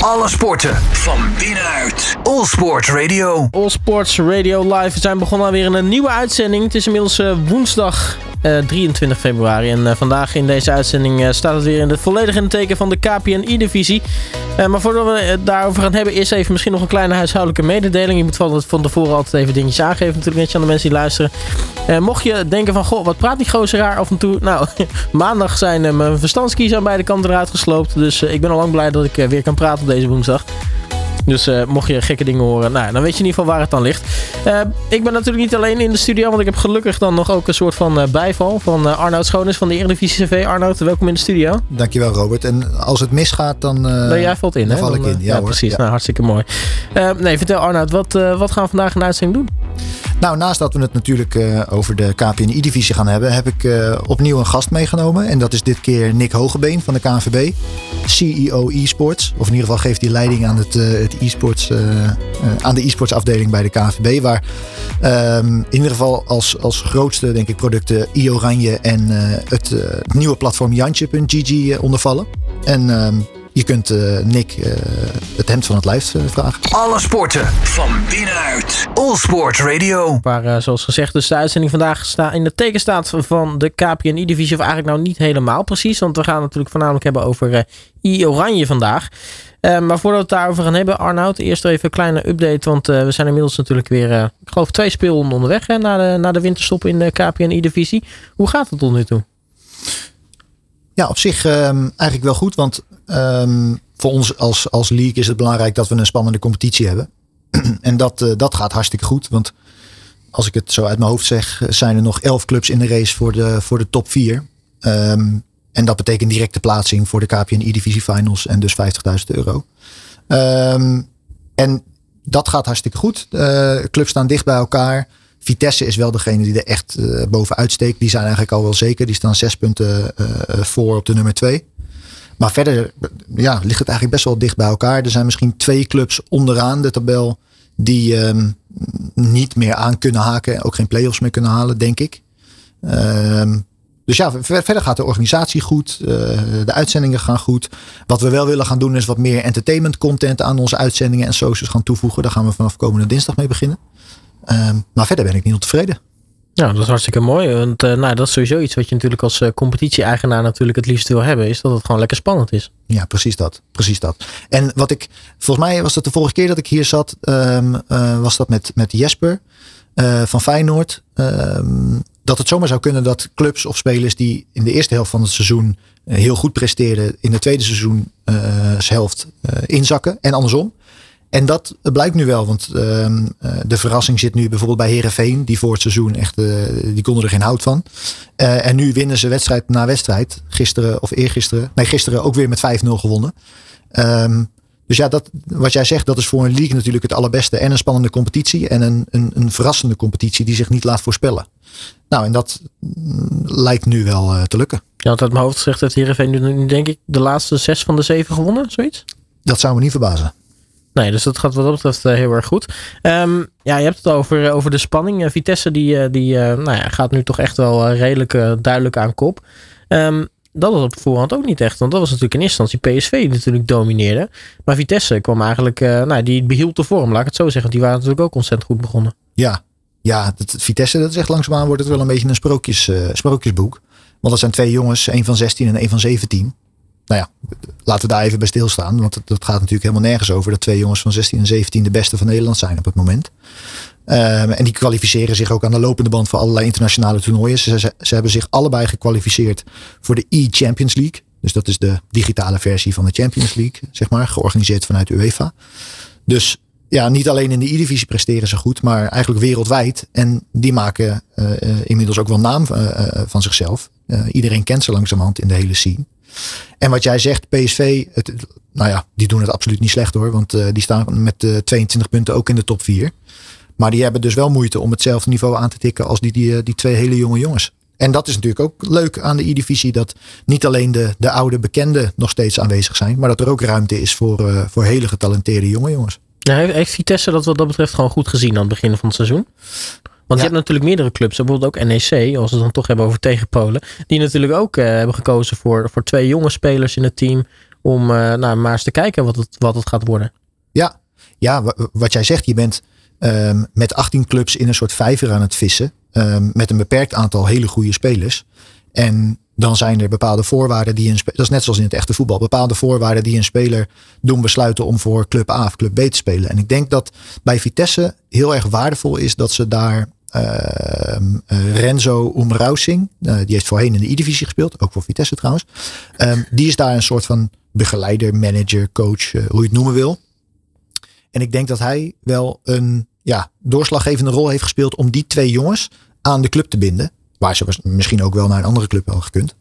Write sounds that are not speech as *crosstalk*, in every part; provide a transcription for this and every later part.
Alle sporten van binnenuit. All Sport Radio. All Sports Radio Live. We zijn begonnen alweer in een nieuwe uitzending. Het is inmiddels uh, woensdag uh, 23 februari. En uh, vandaag in deze uitzending staat het weer in het volledig in het teken van de KPNI-divisie. maar voordat we het daarover gaan hebben, eerst even misschien nog een kleine huishoudelijke mededeling. Je moet van, van tevoren altijd even dingetjes aangeven natuurlijk net aan de mensen die luisteren. mocht je denken van, goh, wat praat die gozer raar af en toe? Nou, *laughs* maandag zijn mijn verstandskies aan beide kanten eruit gesloopt. Dus ik ben al lang blij dat ik weer kan praten op deze woensdag. Dus uh, mocht je gekke dingen horen, nou, dan weet je in ieder geval waar het dan ligt. Uh, ik ben natuurlijk niet alleen in de studio, want ik heb gelukkig dan nog ook een soort van uh, bijval van Arnoud Schoonis van de Eredivisie CV. Arnoud, welkom in de studio. Dankjewel Robert. En als het misgaat, dan, nee, jij valt in, dan hè? val ik in. Ja, ja hoor. precies. Ja. Nou, hartstikke mooi. nee, vertel Arnoud, wat, wat gaan we vandaag in de uitzending doen? Nou, naast dat we het natuurlijk uh, over de KPNI-divisie gaan hebben, heb ik uh, opnieuw een gast meegenomen. En dat is dit keer Nick Hogebeen van de KNVB, CEO e-sports. Of in ieder geval geeft hij leiding aan, het, uh, het e-sports, aan de e-sports afdeling bij de KNVB. Waar um, in ieder geval als, als grootste, denk ik, producten e-oranje en het, nieuwe platform Jantje.gg ondervallen. En um, je kunt uh, Nick uh, het hemd van het lijf uh, vragen. Alle sporten van binnenuit. All Sport Radio. Waar, zoals gezegd, dus de uitzending vandaag sta, in het teken staat van de KPNI-divisie. Of eigenlijk nou niet helemaal precies. Want we gaan het natuurlijk voornamelijk hebben over I-Oranje vandaag. maar voordat we het daarover gaan hebben, Arnoud, eerst even een kleine update. Want we zijn inmiddels natuurlijk weer, ik geloof, twee speelronden onderweg hè, na, de, na de winterstop in de KPNI-divisie. Hoe gaat het tot nu toe? Ja, op zich um, eigenlijk wel goed. Want um, voor ons als, als league is het belangrijk dat we een spannende competitie hebben. *clears throat* en dat, uh, dat gaat hartstikke goed. Want als ik het zo uit mijn hoofd zeg, zijn er nog elf clubs in de race voor de, voor de top 4. Um, en dat betekent directe plaatsing voor de KPN E-Divisie Finals en dus 50.000 euro. en dat gaat hartstikke goed. Uh, clubs staan dicht bij elkaar. Vitesse is wel degene die er echt uh, bovenuit steekt. Die zijn eigenlijk al wel zeker. Die staan zes punten voor op de nummer twee. Maar verder ja, ligt het eigenlijk best wel dicht bij elkaar. Er zijn misschien twee clubs onderaan de tabel die um, niet meer aan kunnen haken. Ook geen play-offs meer kunnen halen, denk ik. Um, dus ja, verder gaat de organisatie goed. Uh, de uitzendingen gaan goed. Wat we wel willen gaan doen is wat meer entertainment content aan onze uitzendingen en socials gaan toevoegen. Daar gaan we vanaf komende dinsdag mee beginnen. Um, maar verder ben ik niet ontevreden. Ja, dat is hartstikke mooi. Want uh, nou, dat is sowieso iets wat je natuurlijk als uh, competitie-eigenaar natuurlijk het liefst wil hebben. Is dat het gewoon lekker spannend is. Ja, precies dat. Precies dat. En wat ik, volgens mij was dat de vorige keer dat ik hier zat, um, uh, was dat met, met Jesper van Feyenoord. Um, dat het zomaar zou kunnen dat clubs of spelers die in de eerste helft van het seizoen heel goed presteerden, in de tweede seizoen helft inzakken. En andersom. En dat blijkt nu wel, want uh, de verrassing zit nu bijvoorbeeld bij Herenveen, die voor het seizoen echt, uh, die konden er geen hout van. Uh, en nu winnen ze wedstrijd na wedstrijd. Gisteren of eergisteren, nee, gisteren ook weer met 5-0 gewonnen. Um, dus ja, dat, wat jij zegt, dat is voor een league natuurlijk het allerbeste. En een spannende competitie en een, een, een verrassende competitie die zich niet laat voorspellen. Nou, en dat mm, lijkt nu wel uh, te lukken. Ja, want uit mijn hoofd zegt dat Herenveen nu denk ik de laatste zes van de zeven gewonnen, zoiets? Dat zou me niet verbazen. Nee, dus dat gaat wat dat betreft uh, heel erg goed. Um, ja, je hebt het over, over de spanning. Uh, Vitesse die, die uh, nou ja, gaat nu toch echt wel redelijk duidelijk aan kop. Um, dat was op voorhand ook niet echt. Want dat was natuurlijk in eerste instantie PSV die natuurlijk domineerde. Maar Vitesse kwam eigenlijk, nou, die behield de vorm, laat ik het zo zeggen. Die waren natuurlijk ook ontzettend goed begonnen. Ja, ja dat, Vitesse, dat is echt langzaamaan wordt het wel een beetje een sprookjes, sprookjesboek. Want dat zijn twee jongens, een van 16 en een van 17 nou ja, laten we daar even bij stilstaan. Want dat gaat natuurlijk helemaal nergens over. Dat twee jongens van 16 en 17 de beste van Nederland zijn op het moment. Um, en die kwalificeren zich ook aan de lopende band voor allerlei internationale toernooien. Ze, ze, hebben zich allebei gekwalificeerd voor de E-Champions League. Dus dat is de digitale versie van de Champions League, zeg maar. Georganiseerd vanuit UEFA. Dus ja, niet alleen in de E-divisie presteren ze goed, maar eigenlijk wereldwijd. En die maken uh, uh, inmiddels ook wel naam uh, van zichzelf. iedereen kent ze langzamerhand in de hele scene. En wat jij zegt, PSV, het, nou ja, die doen het absoluut niet slecht hoor. Want uh, die staan met uh, 22 punten ook in de top 4. Maar die hebben dus wel moeite om hetzelfde niveau aan te tikken als die, die, die twee hele jonge jongens. En dat is natuurlijk ook leuk aan de E-divisie. Dat niet alleen de, de oude bekenden nog steeds aanwezig zijn. Maar dat er ook ruimte is voor, voor hele getalenteerde jonge jongens. Ja, heeft Vitesse dat wat dat betreft gewoon goed gezien aan het begin van het seizoen? Want ja. je hebt natuurlijk meerdere clubs, bijvoorbeeld ook NEC, als we het dan toch hebben over tegen Polen. Die natuurlijk ook uh, hebben gekozen voor, voor twee jonge spelers in het team. om nou, maar eens te kijken wat het, wat het gaat worden. Ja, ja wat jij zegt, je bent um, met 18 clubs in een soort vijver aan het vissen. Um, met een beperkt aantal hele goede spelers. En dan zijn er bepaalde voorwaarden die een dat is net zoals in het echte voetbal, bepaalde voorwaarden die een speler doen besluiten om voor club A of club B te spelen. En ik denk dat bij Vitesse heel erg waardevol is dat ze daar uh, Renzo Umrausing, uh, die heeft voorheen in de E-divisie gespeeld, ook voor Vitesse trouwens. Um, die is daar een soort van begeleider, manager, coach, uh, hoe je het noemen wil. En ik denk dat hij wel een ja, doorslaggevende rol heeft gespeeld om die twee jongens aan de club te binden. Waar ze misschien ook wel naar een andere club wel gekund.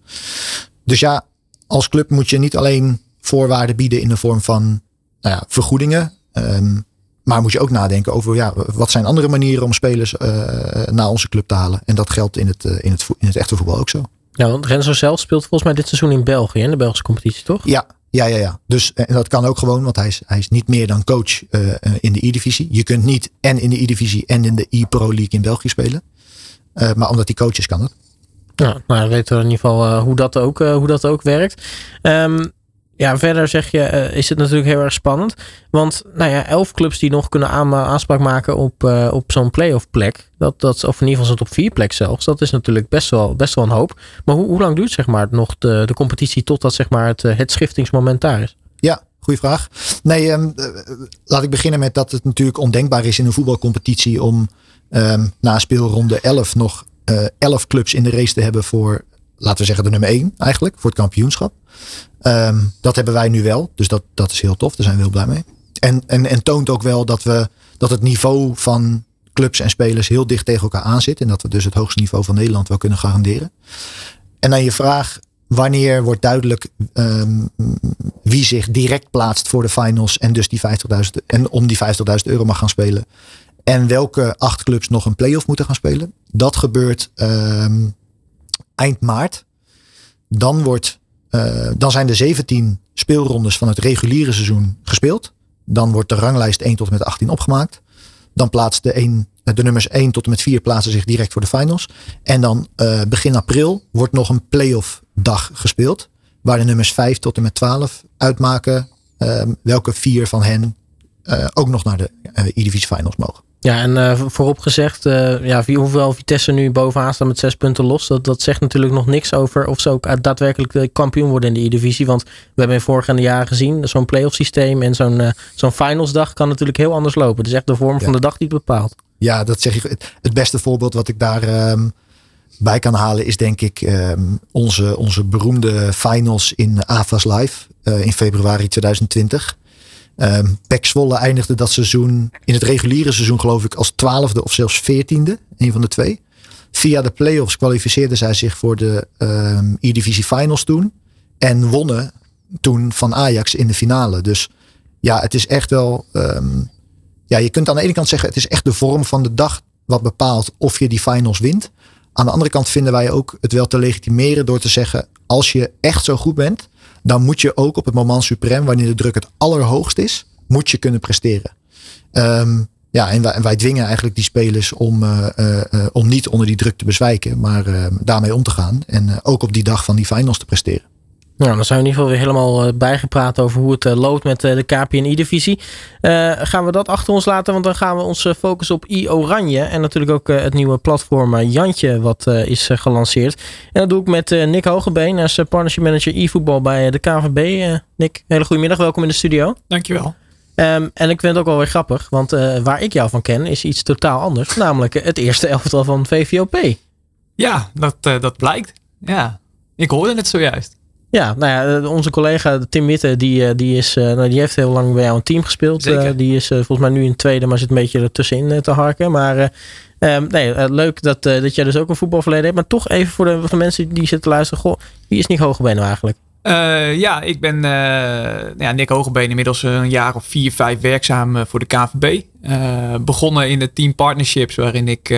Dus ja, als club moet je niet alleen voorwaarden bieden in de vorm van nou ja, vergoedingen. Um, maar moet je ook nadenken over ja, wat zijn andere manieren om spelers uh, naar onze club te halen. En dat geldt in het, uh, in, het, in het echte voetbal ook zo. Ja, want Renzo zelf speelt volgens mij dit seizoen in België, in de Belgische competitie, toch? Ja, ja, ja, ja. Dus en dat kan ook gewoon, want hij is, hij is niet meer dan coach uh, in de E-divisie. Je kunt niet en in de E-divisie en in de E-Pro League in België spelen. Uh, maar omdat hij coach is, kan dat. Nou, dan weten we in ieder geval uh, hoe, dat ook, hoe dat ook werkt. Um, ja, verder zeg je, uh, is het natuurlijk heel erg spannend. Want nou ja, elf clubs die nog kunnen aan, aanspraak maken op, uh, op zo'n playoff plek. Dat, dat, of in ieder geval zo'n top 4 plek zelfs. Dat is natuurlijk best wel, best wel een hoop. Maar hoe, hoe lang duurt zeg maar, nog de, de competitie totdat zeg maar, het, het schiftingsmoment daar is? Ja, goede vraag. Nee, um, laat ik beginnen met dat het natuurlijk ondenkbaar is in een voetbalcompetitie om um, na speelronde 11 nog 11 clubs in de race te hebben voor, laten we zeggen, de nummer 1 eigenlijk, voor het kampioenschap. Um, dat hebben wij nu wel. Dus dat, dat is heel tof. Daar zijn we heel blij mee. En, en, en toont ook wel dat, we, dat het niveau van clubs en spelers heel dicht tegen elkaar aan zit. En dat we dus het hoogste niveau van Nederland wel kunnen garanderen. En dan je vraag, wanneer wordt duidelijk um, wie zich direct plaatst voor de finals en dus die 50.000 en om die 50.000 euro mag gaan spelen. En welke acht clubs nog een play-off moeten gaan spelen. Dat gebeurt um, eind maart. Dan wordt uh, dan zijn de 17 speelrondes van het reguliere seizoen gespeeld. Dan wordt de ranglijst 1 tot en met 18 opgemaakt. Dan plaatst de, 1, de nummers 1 tot en met 4 plaatsen zich direct voor de finals. En dan uh, begin april wordt nog een playoff dag gespeeld. Waar de nummers 5 tot en met 12 uitmaken uh, welke vier van hen ook nog naar de uh, E-Divisie Finals mogen. Ja, en uh, voorop gezegd, uh, ja, hoeveel Vitesse nu bovenaan staat met zes punten los, dat, dat zegt natuurlijk nog niks over of ze ook daadwerkelijk de kampioen worden in de E-divisie. Want we hebben in vorige jaren gezien, zo'n playoff systeem en zo'n uh, zo'n finalsdag kan natuurlijk heel anders lopen. Het is echt de vorm ja. van de dag die het bepaalt. Ja, dat zeg je. Het beste voorbeeld wat ik daar um, bij kan halen is denk ik um, onze, onze beroemde finals in AFAS Live in februari 2020. Um, Pek eindigde dat seizoen in het reguliere seizoen geloof ik als twaalfde of zelfs veertiende. Een van de twee. Via de playoffs kwalificeerden zij zich voor de um, E-divisie finals toen. En wonnen toen van Ajax in de finale. Dus ja, het is echt wel... Um, ja, je kunt aan de ene kant zeggen het is echt de vorm van de dag wat bepaalt of je die finals wint. Aan de andere kant vinden wij ook het wel te legitimeren door te zeggen als je echt zo goed bent dan moet je ook op het moment suprem, wanneer de druk het allerhoogst is, moet je kunnen presteren. Um, ja, en wij, en wij, dwingen eigenlijk die spelers om, uh, uh, om niet onder die druk te bezwijken, maar uh, daarmee om te gaan. En ook op die dag van die finals te presteren. Nou, dan zijn we in ieder geval weer helemaal eh, bijgepraat over hoe het uh, loopt met uh, de KPN-I-divisie. gaan we dat achter ons laten, want dan gaan we ons focussen op I-Oranje. En natuurlijk ook het nieuwe platform Jantje, wat is gelanceerd. En dat doe ik met Nick Hogebeen als partnership manager e-voetbal bij de KVB. Nick, hele goede middag, welkom in de studio. Dankjewel. Um, en ik vind het ook wel weer grappig, want waar ik jou van ken is iets totaal anders. *laughs* Namelijk het eerste elftal van VVOP. Ja, dat, dat blijkt. Ja, ik hoorde het zojuist. Ja, nou ja, onze collega Tim Witte, die, die, is, nou, die heeft heel lang bij jou een team gespeeld. Uh, die is volgens mij nu in tweede, maar zit een beetje ertussenin te harken. Maar um, nee, leuk dat, dat jij dus ook een voetbalverleden hebt. Maar toch even voor de, voor de mensen die zitten luisteren. Goh, wie is Nick Hogebeen nou eigenlijk? Uh, ja, ik ben uh, ja, Nick Hogebeen inmiddels een jaar of vier, vijf werkzaam voor de KVB. Begonnen in de team partnerships, waarin ik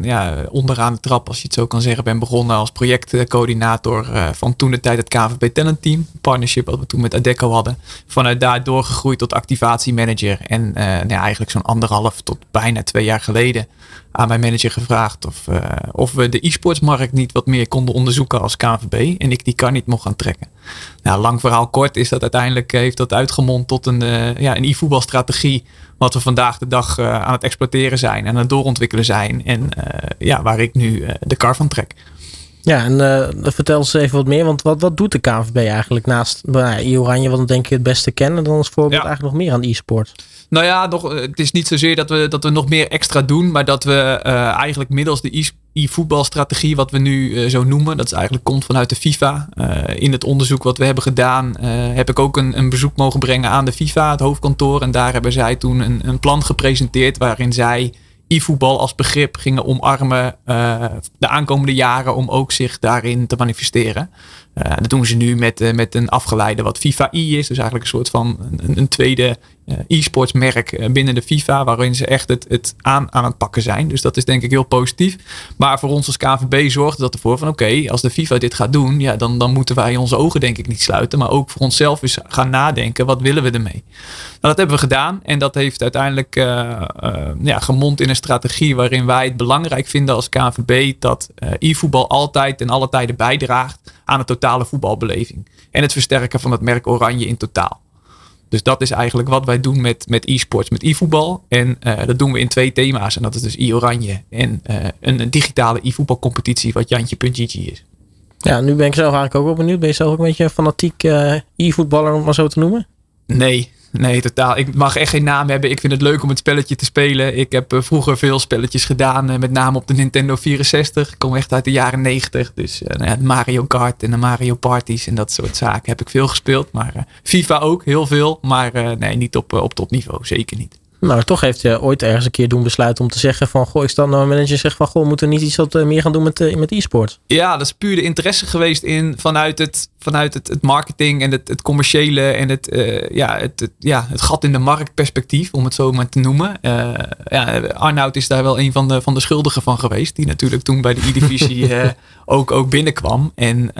ja, onderaan de trap, als je het zo kan zeggen, ben begonnen als projectcoördinator van toen de tijd het KVB Talent Team. Partnership wat we toen met Adeco hadden. Vanuit daar doorgegroeid tot activatiemanager. En nou ja, eigenlijk zo'n anderhalf tot bijna twee jaar geleden aan mijn manager gevraagd of, of we de e-sportsmarkt niet wat meer konden onderzoeken als KVB. En ik die kan niet mocht gaan trekken. Nou, lang verhaal kort is dat uiteindelijk heeft dat uitgemond tot een, ja, een e-voetbalstrategie wat we vandaag de dag aan het exploiteren zijn en aan het doorontwikkelen zijn. En ja, waar ik nu de kar van trek. Ja, en vertel eens even wat meer. Want wat, wat doet de KNVB eigenlijk naast nou, Oranje, wat denk ik het beste kennen, dan als voorbeeld ja. eigenlijk nog meer aan e-sport? Nou ja, nog, het is niet zozeer dat we, dat we nog meer extra doen, maar dat we uh, eigenlijk middels de e-voetbalstrategie, wat we nu uh, zo noemen, dat is eigenlijk komt vanuit de FIFA. In het onderzoek wat we hebben gedaan, heb ik ook een, een, bezoek mogen brengen aan de FIFA, het hoofdkantoor. En daar hebben zij toen een, een plan gepresenteerd waarin zij e-voetbal als begrip gingen omarmen de aankomende jaren om ook zich daarin te manifesteren. Uh, dat doen ze nu met, uh, met een afgeleide wat FIFA e is. Dus eigenlijk een soort van een, een tweede uh, e-sports merk binnen de FIFA. Waarin ze echt het, het aan, aan het pakken zijn. Dus dat is denk ik heel positief. Maar voor ons als KVB zorgt dat ervoor van oké, als de FIFA dit gaat doen. Ja, dan, dan moeten wij onze ogen denk ik niet sluiten. Maar ook voor onszelf eens gaan nadenken. Wat willen we ermee? Nou, dat hebben we gedaan. En dat heeft uiteindelijk ja, gemond in een strategie waarin wij het belangrijk vinden als KVB. Dat e-voetbal altijd en alle tijden bijdraagt aan het totale voetbalbeleving. En het versterken van het merk Oranje in totaal. Dus dat is eigenlijk wat wij doen met, met e-sports, met e-voetbal. En uh, dat doen we in twee thema's. En dat is dus e-oranje en uh, een, een, digitale e-voetbalcompetitie wat Jantje.gg is. Ja, nu ben ik zelf eigenlijk ook wel benieuwd. Ben je zelf ook een beetje een fanatiek uh, e-voetballer, om het maar zo te noemen? Nee, Nee, totaal. Ik mag echt geen naam hebben. Ik vind het leuk om het spelletje te spelen. Ik heb uh, vroeger veel spelletjes gedaan, uh, met name op de Nintendo 64. Ik kom echt uit de jaren 90. Dus uh, nou Mario Kart en de Mario Parties en dat soort zaken heb ik veel gespeeld. Maar FIFA ook, heel veel. Maar nee, niet op, op topniveau. Zeker niet. Nou, toch heeft je ooit ergens een keer doen besluiten om te zeggen van... Goh, ik sta nou een manager zegt van... Goh, we moeten niet iets wat meer gaan doen met, met e-sport. Ja, dat is puur de interesse geweest in vanuit het, vanuit het, het marketing en het, het commerciële... en het, uh, ja, het, het, ja, het gat in de markt perspectief, om het zo maar te noemen. Uh, ja, Arnoud is daar wel een van de, van de schuldigen van geweest. Die natuurlijk toen bij de E-divisie uh, *laughs* ook, ook binnenkwam. En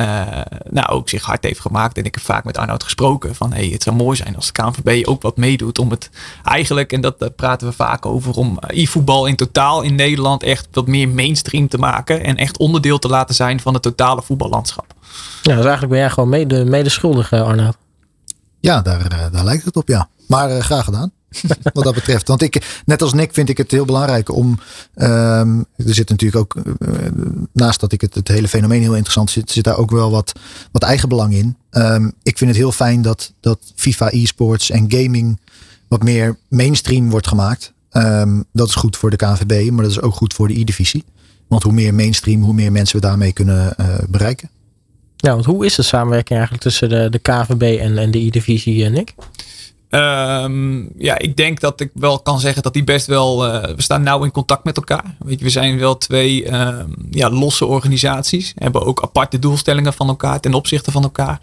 nou, ook zich hard heeft gemaakt. En ik heb vaak met Arnoud gesproken van... Hey, het zou mooi zijn als de KNVB ook wat meedoet om het eigenlijk... en dat praten we vaak over om e-voetbal in totaal in Nederland echt wat meer mainstream te maken. En echt onderdeel te laten zijn van het totale voetballandschap. Ja, dus eigenlijk ben jij gewoon mede, medeschuldig, Arnoud. Ja, daar, daar lijkt het op, ja. Maar uh, graag gedaan. *laughs* wat dat betreft. Want ik, net als Nick, vind ik het heel belangrijk om. Um, er zit natuurlijk ook. Uh, naast dat ik het, het hele fenomeen heel interessant zit, zit daar ook wel wat, wat eigen belang in. Um, ik vind het heel fijn dat, dat FIFA e-sports en gaming wat meer mainstream wordt gemaakt. Um, dat is goed voor de KNVB, maar dat is ook goed voor de E-divisie. Want hoe meer mainstream, hoe meer mensen we daarmee kunnen uh, bereiken. Ja, want hoe is de samenwerking eigenlijk tussen de, de KVB en, en de E-divisie, uh, Nick? Um, ja, ik denk dat ik wel kan zeggen dat die best wel. Uh, we staan nauw in contact met elkaar. Weet je, we zijn wel twee uh, ja, losse organisaties. Hebben ook aparte doelstellingen van elkaar ten opzichte van elkaar.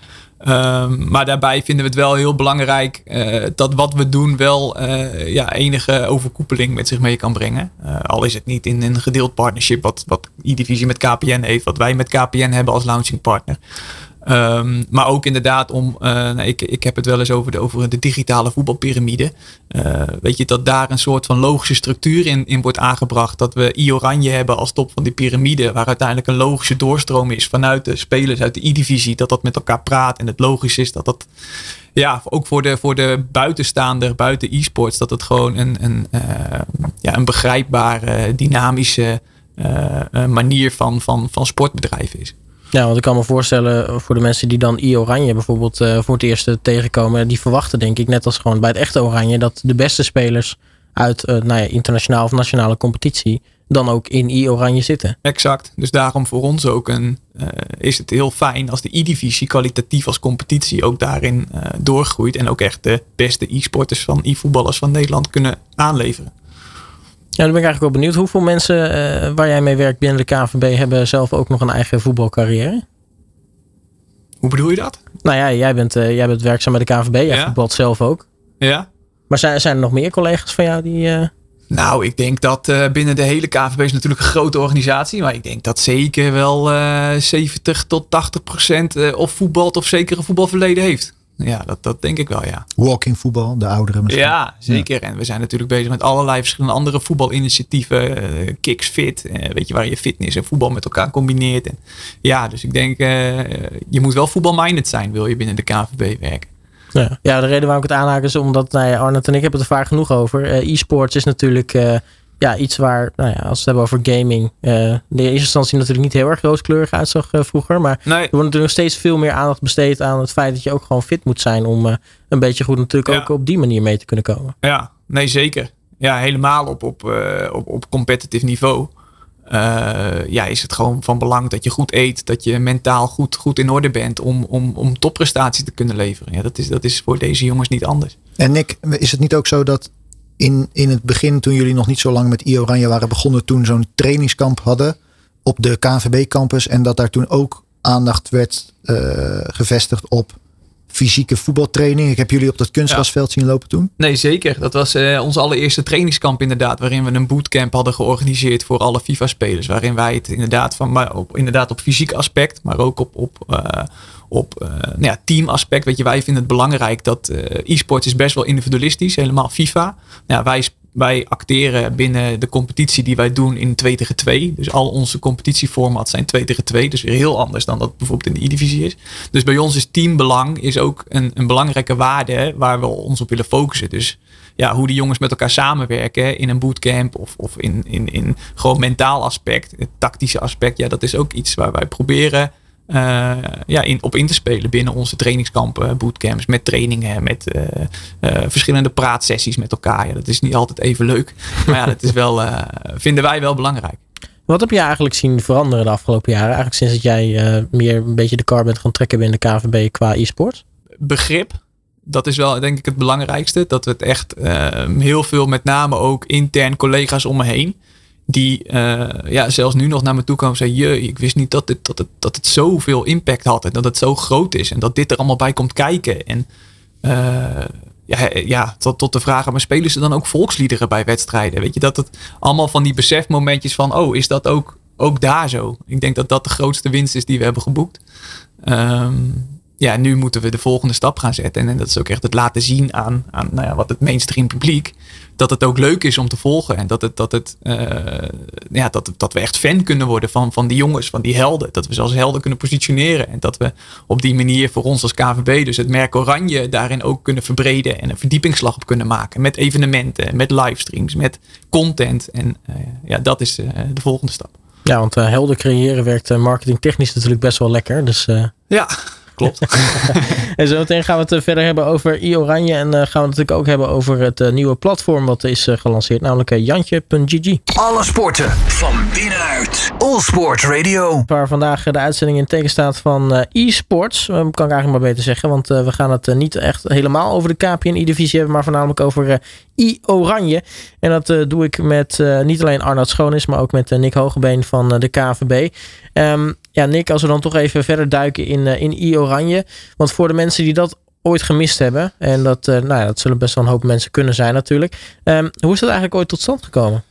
Um, maar daarbij vinden we het wel heel belangrijk uh, dat wat we doen wel uh, ja, enige overkoepeling met zich mee kan brengen. Al is het niet in een gedeeld partnership wat, wat E-Divisie met KPN heeft, wat wij met KPN hebben als launching partner. Um, maar ook inderdaad om, uh, nou, ik, ik heb het wel eens over de, over de digitale voetbalpyramide. Uh, weet je, dat daar een soort van logische structuur in, in wordt aangebracht. Dat we I-Oranje hebben als top van die piramide. Waar uiteindelijk een logische doorstroom is vanuit de spelers uit de I-divisie. Dat dat met elkaar praat en het logisch is dat dat ja, ook voor de, voor de buitenstaander, buiten e-sports, dat het gewoon een, een, uh, ja, een begrijpbare, dynamische manier van, van, van sportbedrijven is. Ja, want ik kan me voorstellen voor de mensen die dan I-Oranje bijvoorbeeld uh, voor het eerst tegenkomen. Die verwachten denk ik net als gewoon bij het echte Oranje dat de beste spelers uit uh, nou ja, internationaal of nationale competitie dan ook in I-Oranje zitten. Exact. Dus daarom voor ons ook een, is het heel fijn als de I-divisie kwalitatief als competitie ook daarin doorgroeit. En ook echt de beste e-sporters van e-voetballers van Nederland kunnen aanleveren. Ja, dan ben ik eigenlijk wel benieuwd. Hoeveel mensen uh, waar jij mee werkt binnen de KVB hebben zelf ook nog een eigen voetbalcarrière? Hoe bedoel je dat? Nou ja, jij bent, uh, jij bent werkzaam bij de KVB. Jij ja. voetbalt zelf ook. Ja. Maar zijn, zijn er nog meer collega's van jou die... Uh... Nou, ik denk dat binnen de hele KVB is natuurlijk een grote organisatie. Maar ik denk dat zeker wel uh, 70 tot 80 procent of voetbalt of zeker een voetbalverleden heeft. Ja, dat, dat denk ik wel, ja. Walking voetbal, de ouderen misschien. Ja, zeker. Ja. En we zijn natuurlijk bezig met allerlei verschillende andere voetbalinitiatieven. Uh, Kicks Fit, uh, weet je, waar je fitness en voetbal met elkaar combineert. En, ja, dus ik denk, uh, je moet wel voetbalminded zijn, wil je binnen de KVB werken. Ja. ja, de reden waarom ik het aanhaak is omdat nou ja, Arnold en ik hebben het er vaak genoeg over. E-sports is natuurlijk ja, iets waar, nou ja, als we het hebben over gaming, uh, de eerste instantie natuurlijk niet heel erg rooskleurig uitzag uh, vroeger. Maar nee. er wordt natuurlijk nog steeds veel meer aandacht besteed aan het feit dat je ook gewoon fit moet zijn om uh, een beetje goed natuurlijk Ja. ook op die manier mee te kunnen komen. Ja, nee zeker. Ja, helemaal op, op, uh, op, op competitive niveau. Uh, ja, is het gewoon van belang dat je goed eet, dat je mentaal goed, goed in orde bent om, om, om topprestaties te kunnen leveren. Ja, dat, is, dat is voor deze jongens niet anders. En Nick, is het niet ook zo dat in, in het begin, toen jullie nog niet zo lang met I Oranje waren begonnen, toen zo'n trainingskamp hadden op de KNVB-campus. En dat daar toen ook aandacht werd uh, gevestigd op fysieke voetbaltraining. Ik heb jullie op dat kunstgrasveld ja. zien lopen toen. Nee, zeker. Dat was uh, onze allereerste trainingskamp inderdaad. Waarin we een bootcamp hadden georganiseerd voor alle FIFA-spelers. Waarin wij het inderdaad, van, maar op, inderdaad op fysiek aspect, maar ook op, op, uh, op uh, nou ja, teamaspect. Weet je, wij vinden het belangrijk dat e-sports is best wel individualistisch. Helemaal FIFA. Nou, wij wij acteren binnen de competitie die wij doen in 2 tegen 2. Dus al onze competitieformats zijn 2 tegen 2. Dus weer heel anders dan dat bijvoorbeeld in de E-divisie is. Dus bij ons is teambelang is ook een, een belangrijke waarde waar we ons op willen focussen. Dus ja, hoe die jongens met elkaar samenwerken in een bootcamp of, of in, in, in gewoon mentaal aspect, het tactische aspect. Ja, dat is ook iets waar wij proberen ja, in, op in te spelen binnen onze trainingskampen, bootcamps, met trainingen, met uh, verschillende praatsessies met elkaar. Ja, dat is niet altijd even leuk, *laughs* maar ja, dat is wel, vinden wij wel belangrijk. Wat heb je eigenlijk zien veranderen de afgelopen jaren? Eigenlijk sinds dat jij meer een beetje de kar bent gaan trekken binnen de KVB qua e-sport? Begrip. Dat is wel denk ik het belangrijkste. Dat we het echt heel veel, met name ook intern collega's om me heen die uh, ja, zelfs nu nog naar me toe komen en zeggen: Je, ik wist niet dat, dit, dat, het, dat het zoveel impact had en dat het zo groot is en dat dit er allemaal bij komt kijken. En uh, ja, ja tot, tot de vraag: maar spelen ze dan ook volksliederen bij wedstrijden? Weet je dat het allemaal van die besefmomentjes van: Oh, is dat ook, ook daar zo? Ik denk dat dat de grootste winst is die we hebben geboekt. Um, ja, nu moeten we de volgende stap gaan zetten. En, en dat is ook echt het laten zien aan, aan nou ja, wat het mainstream publiek. Dat het ook leuk is om te volgen. En dat, het, dat, het, uh, ja, dat, dat we echt fan kunnen worden van, van die jongens, van die helden. Dat we ze als helden kunnen positioneren. En dat we op die manier voor ons als KVB, dus het merk Oranje, daarin ook kunnen verbreden. En een verdiepingsslag op kunnen maken. Met evenementen, met livestreams, met content. En uh, ja, dat is uh, de volgende stap. Ja, want helden creëren werkt marketingtechnisch natuurlijk best wel lekker. Dus, ja, klopt. *laughs* en zo meteen gaan we het uh, verder hebben over i-Oranje. En uh, gaan we het natuurlijk ook hebben over het uh, nieuwe platform wat is gelanceerd. Namelijk jantje.gg. Alle sporten van binnenuit. All Sport Radio. Waar vandaag de uitzending in teken staat van e-sports. kan ik eigenlijk maar beter zeggen. Want we gaan het niet echt helemaal over de KPN e-divisie hebben. Maar voornamelijk over i-Oranje. En dat doe ik met niet alleen Arnoud Schoonis. Maar ook met Nick Hogebeen van de KVB. Um, ja, Nick, als we dan toch even verder duiken in, uh, in I-Oranje. Want voor de mensen die dat ooit gemist hebben. En dat, uh, nou ja, dat zullen best wel een hoop mensen kunnen zijn natuurlijk. Um, hoe is dat eigenlijk ooit tot stand gekomen?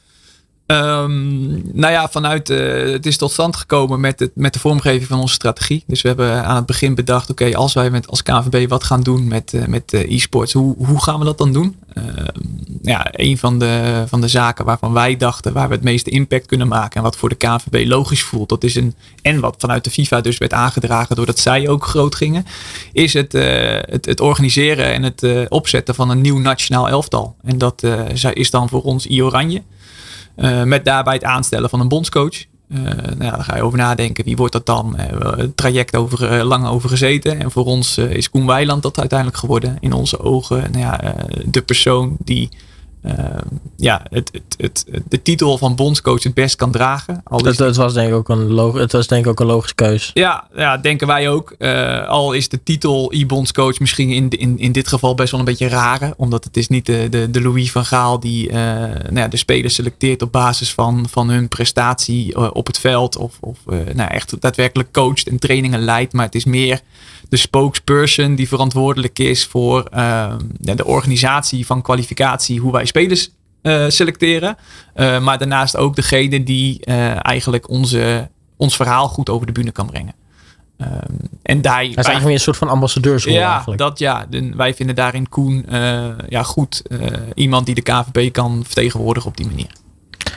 Um, nou ja, vanuit uh, het is tot stand gekomen met, met de vormgeving van onze strategie. Dus we hebben aan het begin bedacht: oké, als wij met, als KNVB wat gaan doen met, uh, met uh, e-sports, hoe, hoe gaan we dat dan doen? ja, een van de, van de zaken waarvan wij dachten waar we het meeste impact kunnen maken en wat voor de KNVB logisch voelt, dat is een en wat vanuit de FIFA dus werd aangedragen doordat zij ook groot gingen, is het, het, het, organiseren en het opzetten van een nieuw nationaal elftal. En dat is dan voor ons I-Oranje. Uh, met daarbij het aanstellen van een bondscoach. Uh, nou ja, daar ga je over nadenken. Wie wordt dat dan? Uh, het traject over, lang over gezeten. En voor ons is Koen Weiland dat uiteindelijk geworden. In onze ogen nou ja, de persoon die ja, het, het, het, de titel van bondscoach het best kan dragen. Al dat, dat was denk ik ook een, log het was denk ik ook een logische keus. Ja, ja denken wij ook. al is de titel e-bondscoach misschien in, in, in dit geval best wel een beetje rare. Omdat het is niet de, de, de Louis van Gaal die nou ja, de spelers selecteert op basis van, van hun prestatie op het veld. Of, of nou, echt daadwerkelijk coacht en trainingen leidt. Maar het is meer de spokesperson die verantwoordelijk is voor uh, de organisatie van kwalificatie, hoe wij spelers eh, selecteren. Uh, maar daarnaast ook degene die uh, eigenlijk onze, ons verhaal goed over de bühne kan brengen. Um, en daar, Hij is eigenlijk weer een soort van ambassadeursrol ja, eigenlijk. Dat, ja, wij vinden daarin Koen ja, goed. iemand die de KVB kan vertegenwoordigen op die manier.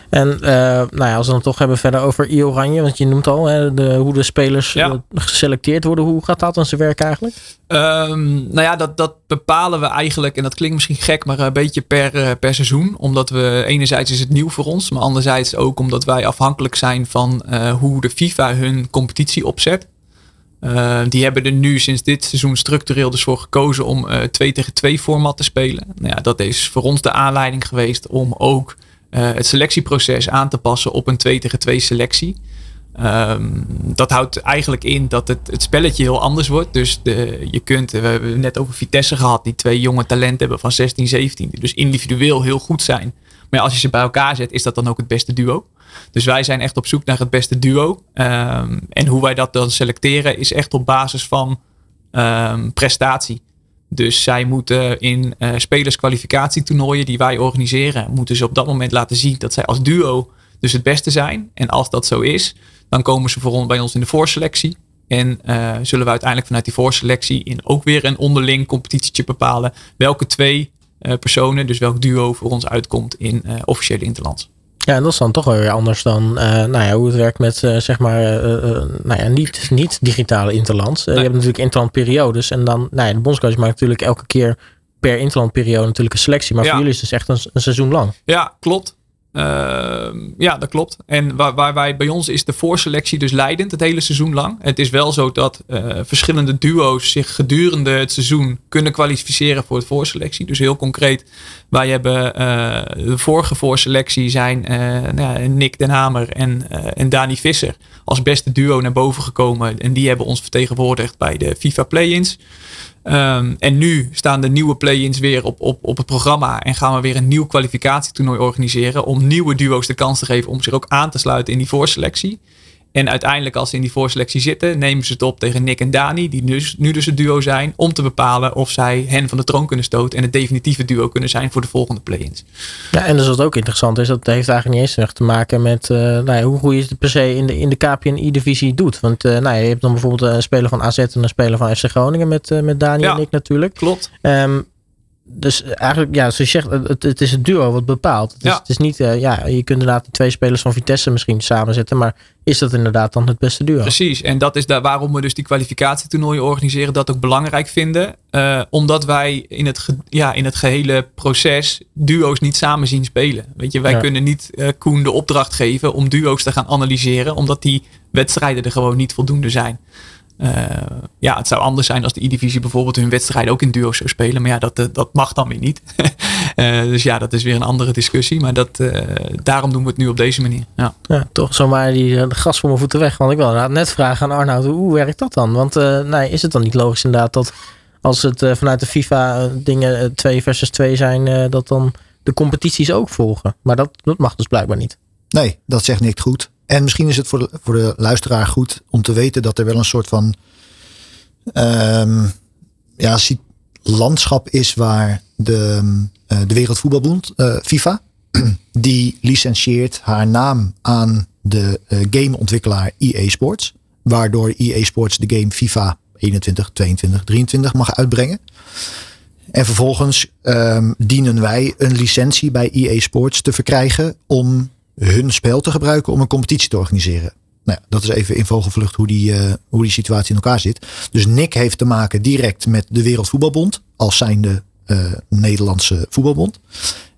En uh, nou ja, als we dan toch hebben verder over I Oranje, want je noemt al hè, de, hoe de spelers ja. uh, geselecteerd worden. Hoe gaat dat dan zijn werk eigenlijk? Um, nou ja, dat, dat bepalen we eigenlijk, en dat klinkt misschien gek, maar een beetje per, uh, per seizoen. Omdat we enerzijds is het nieuw voor ons, maar anderzijds ook omdat wij afhankelijk zijn van hoe de FIFA hun competitie opzet. die hebben er nu sinds dit seizoen structureel dus voor gekozen om 2 tegen 2 format te spelen. Nou ja, dat is voor ons de aanleiding geweest om ook uh, het selectieproces aan te passen op een 2 tegen 2 selectie. Um, dat houdt eigenlijk in dat het, het spelletje heel anders wordt. Dus de, je kunt, we hebben net over Vitesse gehad, die twee jonge talenten hebben van 16, 17. Die dus individueel heel goed zijn. Maar als je ze bij elkaar zet, is dat dan ook het beste duo. Dus wij zijn echt op zoek naar het beste duo. Um, en hoe wij dat dan selecteren is echt op basis van um, prestatie. Dus zij moeten in uh, spelerskwalificatietoernooien die wij organiseren, moeten ze op dat moment laten zien dat zij als duo dus het beste zijn. En als dat zo is, dan komen ze voor bij ons in de voorselectie. En uh, zullen we uiteindelijk vanuit die voorselectie in ook weer een onderling competitietje bepalen welke twee uh, personen, dus welk duo voor ons uitkomt in officiële interlands. Ja, en dat is dan toch wel weer anders dan uh, nou ja, hoe het werkt met uh, zeg maar uh, nou ja, niet, niet digitale interlands. Nee. je hebt natuurlijk interlandperiodes en dan, nou ja, de bondscoach maakt natuurlijk elke keer per interlandperiode natuurlijk een selectie. Maar ja. voor jullie is het dus echt een, een seizoen lang. Ja, klopt. Ja, dat klopt. En waar, waar wij bij ons is de voorselectie dus leidend het hele seizoen lang. Het is wel zo dat verschillende duo's zich gedurende het seizoen kunnen kwalificeren voor het voorselectie. Dus heel concreet, wij hebben de vorige voorselectie zijn nou, Nick Den Hamer en, en Dani Visser als beste duo naar boven gekomen. En die hebben ons vertegenwoordigd bij de FIFA Play-ins. Um, en nu staan de nieuwe play-ins weer op, op, op het programma. En gaan we weer een nieuw kwalificatietoernooi organiseren. Om nieuwe duo's de kans te geven om zich ook aan te sluiten in die voorselectie. En uiteindelijk als ze in die voorselectie zitten, nemen ze het op tegen Nick en Dani. Die nu, nu dus het duo zijn. Om te bepalen of zij hen van de troon kunnen stoten. En het definitieve duo kunnen zijn voor de volgende play-ins. Ja, en dus wat ook interessant is, dat heeft eigenlijk niet eens echt te maken met uh, nou ja, hoe goed je het per se in de, in de KPNI-divisie doet. Want uh, nou ja, je hebt dan bijvoorbeeld een speler van AZ en een speler van FC Groningen met, uh, met Dani ja, en Nick natuurlijk. Klopt. Um, dus eigenlijk, ja, zoals je zegt, het, het is het duo wat bepaalt. Het is, Ja. het is niet, uh, ja, je kunt inderdaad de twee spelers van Vitesse misschien samenzetten, maar is dat inderdaad dan het beste duo? Precies, en dat is daar waarom we dus die kwalificatietoernooien organiseren, dat ook belangrijk vinden. Uh, omdat wij in het, ge, ja, in het gehele proces duo's niet samen zien spelen. Weet je, wij Ja. kunnen niet uh, Koen de opdracht geven om duo's te gaan analyseren, omdat die wedstrijden er gewoon niet voldoende zijn. Uh, ja, het zou anders zijn als de E-divisie bijvoorbeeld hun wedstrijden ook in duo's zou spelen. Maar ja, dat, uh, dat mag dan weer niet. uh, *laughs* dus ja, dat is weer een andere discussie. Maar dat, daarom doen we het nu op deze manier. Ja. Ja, toch zomaar die eh, de gas voor mijn voeten weg. Want ik wil inderdaad net vragen aan Arnoud, hoe, werkt dat dan? Want uh, nee, is het dan niet logisch inderdaad dat als het uh, vanuit de FIFA dingen 2 versus 2 zijn, uh, dat dan de competities ook volgen? Maar dat, dat mag dus blijkbaar niet. Nee, dat zegt niet goed. En misschien is het voor de, voor de luisteraar goed om te weten dat er wel een soort van um, ja, landschap is waar de, uh, de Wereldvoetbalbond, uh, FIFA, *clears throat* die licentieert haar naam aan de uh, gameontwikkelaar EA Sports. Waardoor EA Sports de game FIFA 21, 22, 23 mag uitbrengen. En vervolgens um, dienen wij een licentie bij EA Sports te verkrijgen om hun spel te gebruiken om een competitie te organiseren. Nou ja, dat is even in vogelvlucht hoe die, uh, hoe die situatie in elkaar zit. Dus Nick heeft te maken direct met de Wereldvoetbalbond als zijnde uh, Nederlandse voetbalbond.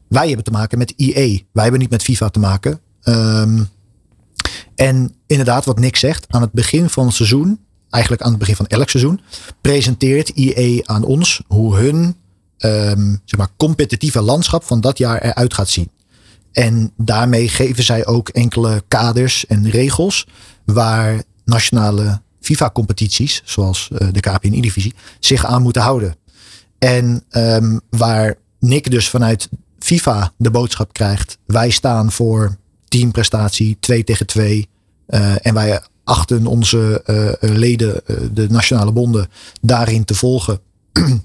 Wij hebben te maken met EA. Wij hebben niet met FIFA te maken. Um, en inderdaad, wat Nick zegt, aan het begin van het seizoen, eigenlijk aan het begin van elk seizoen, presenteert EA aan ons hoe hun um, zeg maar, competitieve landschap van dat jaar eruit gaat zien. En daarmee geven zij ook enkele kaders en regels waar nationale FIFA-competities, zoals uh, de KPNI-divisie, zich aan moeten houden. En um, waar Nick dus vanuit FIFA de boodschap krijgt: wij staan voor teamprestatie, 2 tegen 2. Uh, en wij achten onze uh, leden, de nationale bonden, daarin te volgen. *clears throat*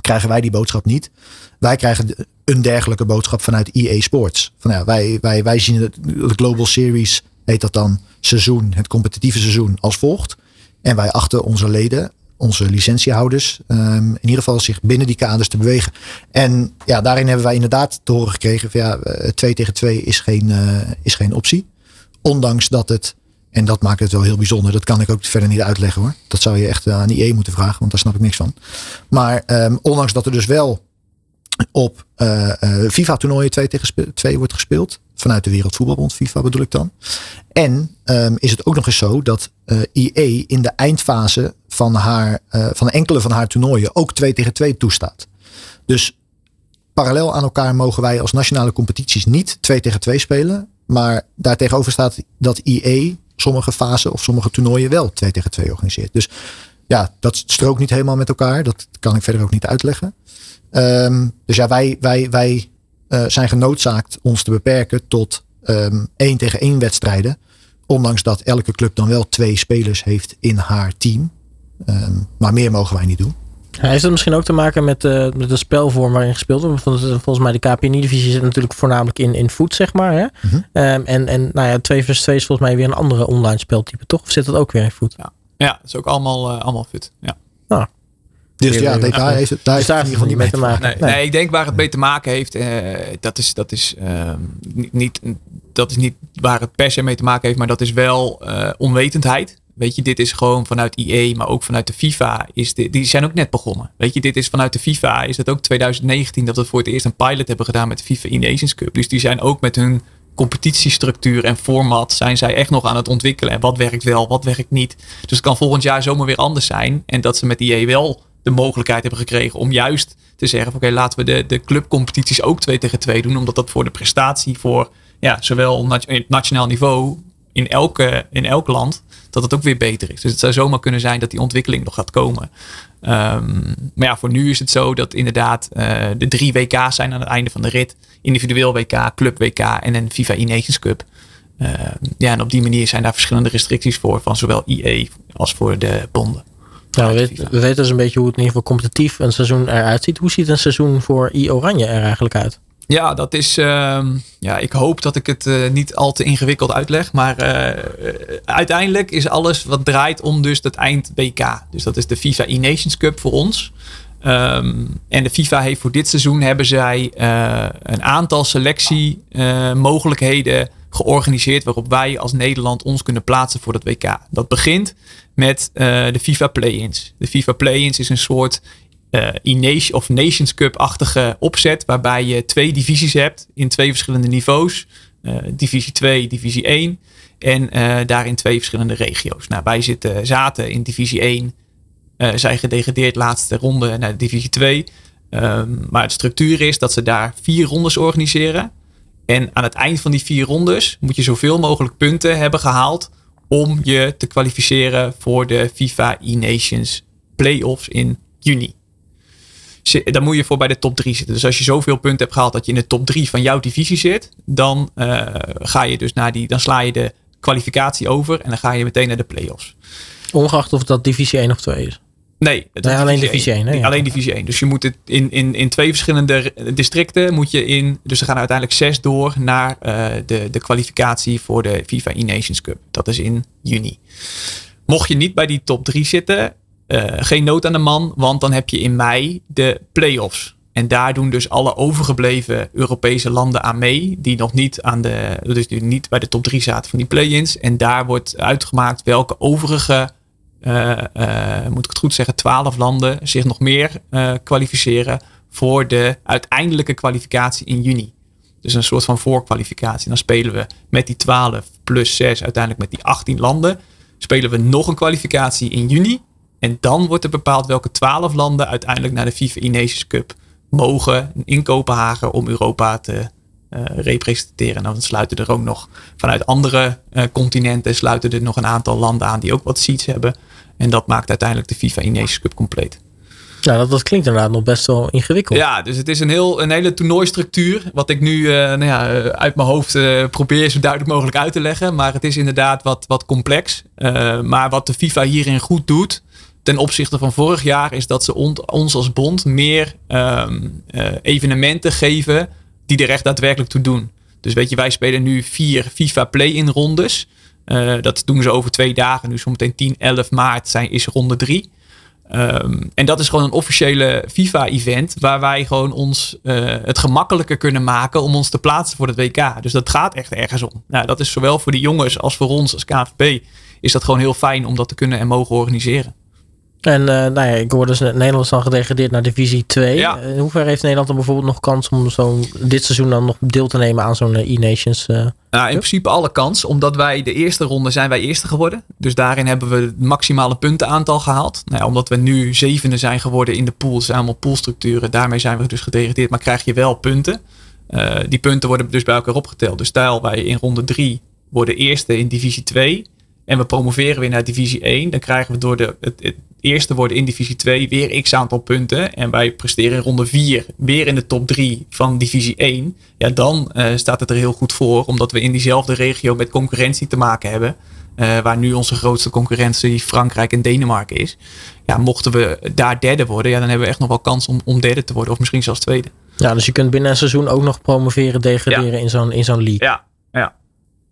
krijgen wij die boodschap niet. Wij krijgen een dergelijke boodschap vanuit EA Sports. Van ja, wij, wij, wij zien het, de Global Series, heet dat dan, seizoen, het competitieve seizoen als volgt. En wij achten onze leden, onze licentiehouders, um, in ieder geval zich binnen die kaders te bewegen. En ja, daarin hebben wij inderdaad te horen gekregen ja, 2 tegen 2 is geen, uh, is geen optie. Ondanks dat het, en dat maakt het wel heel bijzonder, dat kan ik ook verder niet uitleggen hoor. Dat zou je echt aan IE moeten vragen, want daar snap ik niks van. Maar um, ondanks dat er dus wel op uh, uh, FIFA-toernooien 2 tegen 2 wordt gespeeld. Vanuit de Wereldvoetbalbond, FIFA bedoel ik dan. En um, is het ook nog eens zo dat IE in de eindfase van, haar, van enkele van haar toernooien ook 2 tegen 2 toestaat. Dus parallel aan elkaar mogen wij als nationale competities niet 2 tegen 2 spelen. Maar daartegenover staat dat IE sommige fasen of sommige toernooien wel 2 tegen 2 organiseert. Dus ja, dat strookt niet helemaal met elkaar. Dat kan ik verder ook niet uitleggen. Um, dus ja, wij, wij, wij uh, zijn genoodzaakt ons te beperken tot um, één tegen één wedstrijden. Ondanks dat elke club dan wel twee spelers heeft in haar team. Um, maar meer mogen wij niet doen. Ja, heeft dat misschien ook te maken met, uh, met de spelvorm waarin gespeeld wordt? Volgens mij de KPNI-divisie zit natuurlijk voornamelijk in, in voet, zeg maar. Hè? Mm -hmm. um, en en nou ja, 2 vs 2 is volgens mij weer een andere online speltype, toch? Of zit dat ook weer in voet? Ja, ja dat is ook allemaal, uh, allemaal fit. Ja. Nou, dus ja, daar, daar heeft het, daar dus daar heeft het niet mee te maken. Nee, nee. nee, ik denk waar het mee te maken heeft, uh, dat, is, dat, is, uh, niet, dat is niet waar het per se mee te maken heeft, maar dat is wel uh, onwetendheid. Weet je, dit is gewoon vanuit IE, maar ook vanuit de FIFA. Is dit, die zijn ook net begonnen. Weet je, dit is vanuit de FIFA. Is het ook 2019 dat we voor het eerst een pilot hebben gedaan met de FIFA E-Nations Cup. Dus die zijn ook met hun competitiestructuur en format zijn zij echt nog aan het ontwikkelen. En wat werkt wel, wat werkt niet. Dus het kan volgend jaar zomaar weer anders zijn. En dat ze met IE wel de mogelijkheid hebben gekregen om juist te zeggen: oké, laten we de, de clubcompetities ook 2 tegen 2 doen. Omdat dat voor de prestatie, voor ja, zowel nat nationaal niveau in, elke, in elk land, dat het ook weer beter is. Dus het zou zomaar kunnen zijn dat die ontwikkeling nog gaat komen. Um, maar ja, voor nu is het zo dat inderdaad uh, de drie WK's zijn aan het einde van de rit. Individueel WK, Club WK en een FIFA E-Nations Cup. Uh, ja, en op die manier zijn daar verschillende restricties voor van zowel IE als voor de bonden. Nou, we, weten, we weten dus een beetje hoe het in ieder geval competitief een seizoen eruit ziet. Hoe ziet een seizoen voor I Oranje er eigenlijk uit? Ja, dat is. Uh, ja, ik hoop dat ik het uh, niet al te ingewikkeld uitleg. Maar uh, uiteindelijk is alles wat draait om dus het eind WK. Dus dat is de FIFA E-Nations Cup voor ons. Um, en de FIFA heeft voor dit seizoen hebben zij een aantal selectiemogelijkheden georganiseerd waarop wij als Nederland ons kunnen plaatsen voor dat WK. Dat begint met uh, de FIFA Play-ins. De FIFA Play-ins is een soort uh, of Nations Cup-achtige opzet waarbij je twee divisies hebt in twee verschillende niveaus. Uh, divisie 2, divisie 1 en daarin twee verschillende regio's. Nou, wij zitten, zaten in divisie 1, zijn gedegradeerd laatste ronde naar divisie 2. Um, maar de structuur is dat ze daar vier rondes organiseren. En aan het eind van die vier rondes moet je zoveel mogelijk punten hebben gehaald om je te kwalificeren voor de FIFA E-Nations Playoffs in juni. Dan moet je voor bij de top 3 zitten. Dus als je zoveel punten hebt gehaald dat je in de top 3 van jouw divisie zit, dan uh, ga je dus naar die, dan sla je de kwalificatie over en dan ga je meteen naar de playoffs. Ongeacht of dat divisie 1 of 2 is. Nee, nee alleen divisie 1. 1 nee, alleen divisie 1. Dus je moet het in, in, in twee verschillende districten moet je in. Dus er gaan uiteindelijk zes door naar uh, de, de kwalificatie voor de FIFA E-Nations Cup. Dat is in juni. Mocht je niet bij die top 3 zitten, uh, geen nood aan de man, want dan heb je in mei de play-offs. En daar doen dus alle overgebleven Europese landen aan mee. Die nog niet aan de. Dus die niet bij de top 3 zaten van die play-ins. En daar wordt uitgemaakt welke overige moet ik het goed zeggen, twaalf landen zich nog meer uh, kwalificeren voor de uiteindelijke kwalificatie in juni. Dus een soort van voorkwalificatie. Dan spelen we met die 12 plus 6, uiteindelijk met die 18 landen, spelen we nog een kwalificatie in juni. En dan wordt er bepaald welke 12 landen uiteindelijk naar de FIFA E-Nations Cup mogen in Kopenhagen om Europa te representeren. En dan sluiten er ook nog vanuit andere continenten sluiten er nog een aantal landen aan die ook wat seats hebben. En dat maakt uiteindelijk de FIFA E-Nations Cup compleet. Ja, dat, dat klinkt inderdaad nog best wel ingewikkeld. Ja, dus het is een, heel, een hele toernooistructuur. Wat ik nu uh, nou ja, uit mijn hoofd uh, probeer zo duidelijk mogelijk uit te leggen. Maar het is inderdaad wat, wat complex. Uh, maar wat de FIFA hierin goed doet. ten opzichte van vorig jaar is dat ze ons als bond meer ehm, eh, evenementen geven die er echt daadwerkelijk toe doen. Dus weet je, wij spelen nu vier FIFA Play-in rondes. Uh, dat doen ze over twee dagen. Nu zometeen 10, 11 maart zijn, is ronde 3. Ehm, en dat is gewoon een officiële FIFA-event waar wij gewoon ons uh, het gemakkelijker kunnen maken om ons te plaatsen voor het WK. Dus dat gaat echt ergens om. Nou, dat is zowel voor de jongens als voor ons als KVP is dat gewoon heel fijn om dat te kunnen en mogen organiseren. En uh, nou ja, ik hoorde dus Nederland is dan gedegradeerd naar divisie 2. Ja. In hoeverre heeft Nederland dan bijvoorbeeld nog kans om zo'n dit seizoen dan nog deel te nemen aan zo'n E-Nations? Uh, nou, in principe alle kans, omdat wij de eerste ronde zijn wij eerste geworden. Dus daarin hebben we het maximale puntenaantal gehaald. Nou ja, omdat we nu zevende zijn geworden in de pool, allemaal poolstructuren. Daarmee zijn we dus gedegradeerd, maar krijg je wel punten. Uh, die punten worden dus bij elkaar opgeteld. Dus stel wij in ronde 3 worden eerste in divisie 2 en we promoveren weer naar divisie 1, dan krijgen we door de, het, het eerste worden in divisie 2 weer x aantal punten. En wij presteren in ronde 4 weer in de top 3 van divisie 1. Ja, dan uh, staat het er heel goed voor, omdat we in diezelfde regio met concurrentie te maken hebben. Uh, waar nu onze grootste concurrentie Frankrijk en Denemarken is. Ja, mochten we daar derde worden, ja, dan hebben we echt nog wel kans om, om derde te worden. Of misschien zelfs tweede. Ja, dus je kunt binnen een seizoen ook nog promoveren, degraderen ja. in zo'n in zo'n league. Ja,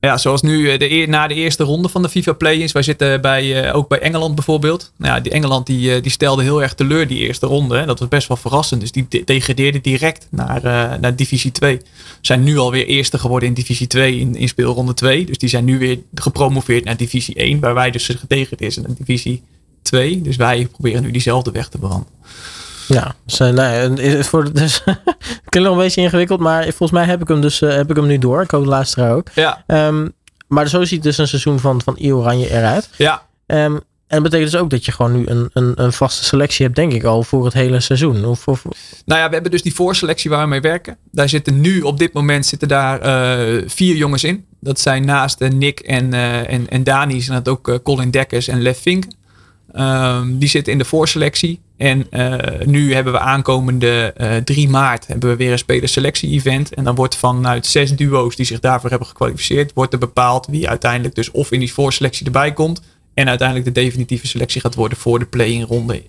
ja. Zoals nu de, na de eerste ronde van de FIFA Play-ins. Wij zitten bij, uh, ook bij Engeland bijvoorbeeld. Nou ja, die Engeland die, uh, die stelde heel erg teleur die eerste ronde. Hè. Dat was best wel verrassend. Dus die de degradeerde direct naar, naar divisie 2. Zijn nu alweer eerste geworden in divisie 2 in, in speelronde 2. Dus die zijn nu weer gepromoveerd naar divisie 1. Waar wij dus gedegradeerd zijn naar divisie 2. Dus wij proberen nu diezelfde weg te bewandelen. Ja, dus, uh, nee, voor, dus, klinkt nog een beetje ingewikkeld, maar volgens mij heb ik hem dus uh, heb ik hem nu door. Ik hoop de luisteraar ook. Ja. Um, maar zo ziet dus een seizoen van, van I Oranje eruit. Ja. Um, en dat betekent dus ook dat je gewoon nu een, een, een, vaste selectie hebt, denk ik al, voor het hele seizoen. Of, of... Nou ja, we hebben dus die voorselectie waar we mee werken. Daar zitten nu, op dit moment, zitten daar uh, vier jongens in. Dat zijn naast uh, Nick en, en, en Dani, zijn dat ook Colin Dekkers en Lev Vink. Um, die zitten in de voorselectie. En uh, nu hebben we aankomende uh, 3 maart hebben we weer een spelerselectie-event. En dan wordt vanuit zes duo's die zich daarvoor hebben gekwalificeerd, wordt er bepaald wie uiteindelijk dus of in die voorselectie erbij komt. En uiteindelijk de definitieve selectie gaat worden voor de play-in ronde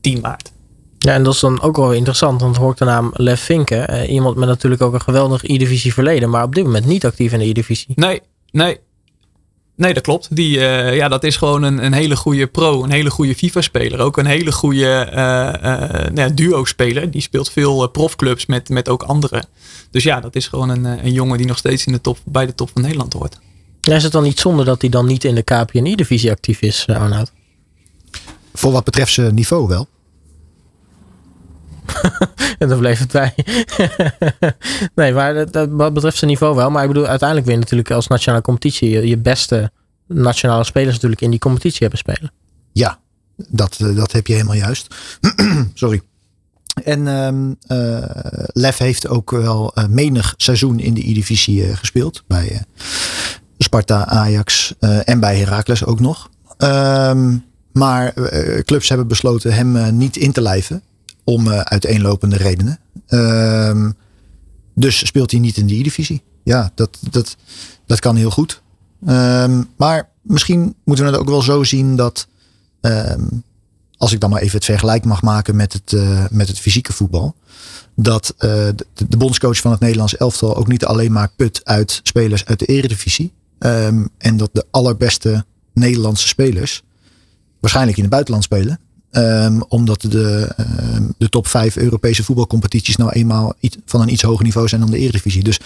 10 maart. Ja, en dat is dan ook wel interessant, want hoort de naam Lev Vinken. Uh, iemand met natuurlijk ook een geweldig E-divisie verleden, maar op dit moment niet actief in de E-divisie. Nee, nee. Nee, dat klopt. Die, uh, ja, dat is gewoon een, een hele goede pro, een hele goede FIFA-speler. Ook een hele goede uh, uh, nou, duo-speler. Die speelt veel profclubs met, met ook anderen. Dus ja, dat is gewoon een, een jongen die nog steeds in de top, bij de top van Nederland hoort. Ja, is het dan niet zonde dat hij dan niet in de KPNI-divisie actief is, Arnoud? Voor wat betreft zijn niveau wel. *laughs* en dan bleef het bij. *laughs* nee, maar dat, wat betreft zijn niveau wel. Maar ik bedoel, uiteindelijk weer natuurlijk als nationale competitie je, je beste nationale spelers natuurlijk in die competitie hebben spelen. Ja, dat, dat heb je helemaal juist. *clears throat* Sorry. En um, Lef heeft ook wel uh, menig seizoen in de E-divisie gespeeld. Bij Sparta, Ajax en bij Heracles ook nog. Um, maar clubs hebben besloten hem niet in te lijven om uh, uiteenlopende redenen. Uh, dus speelt hij niet in de E-divisie. Ja, dat, dat, dat kan heel goed. Um, maar misschien moeten we het ook wel zo zien dat. Um, als ik dan maar even het vergelijk mag maken met het, uh, met het fysieke voetbal. Dat de, de, bondscoach van het Nederlands elftal ook niet alleen maar put uit spelers uit de eredivisie. Um, en dat de allerbeste Nederlandse spelers waarschijnlijk in het buitenland spelen. Um, omdat de, um, de top 5 Europese voetbalcompetities nou eenmaal iets, van een iets hoger niveau zijn dan de Eredivisie. Dus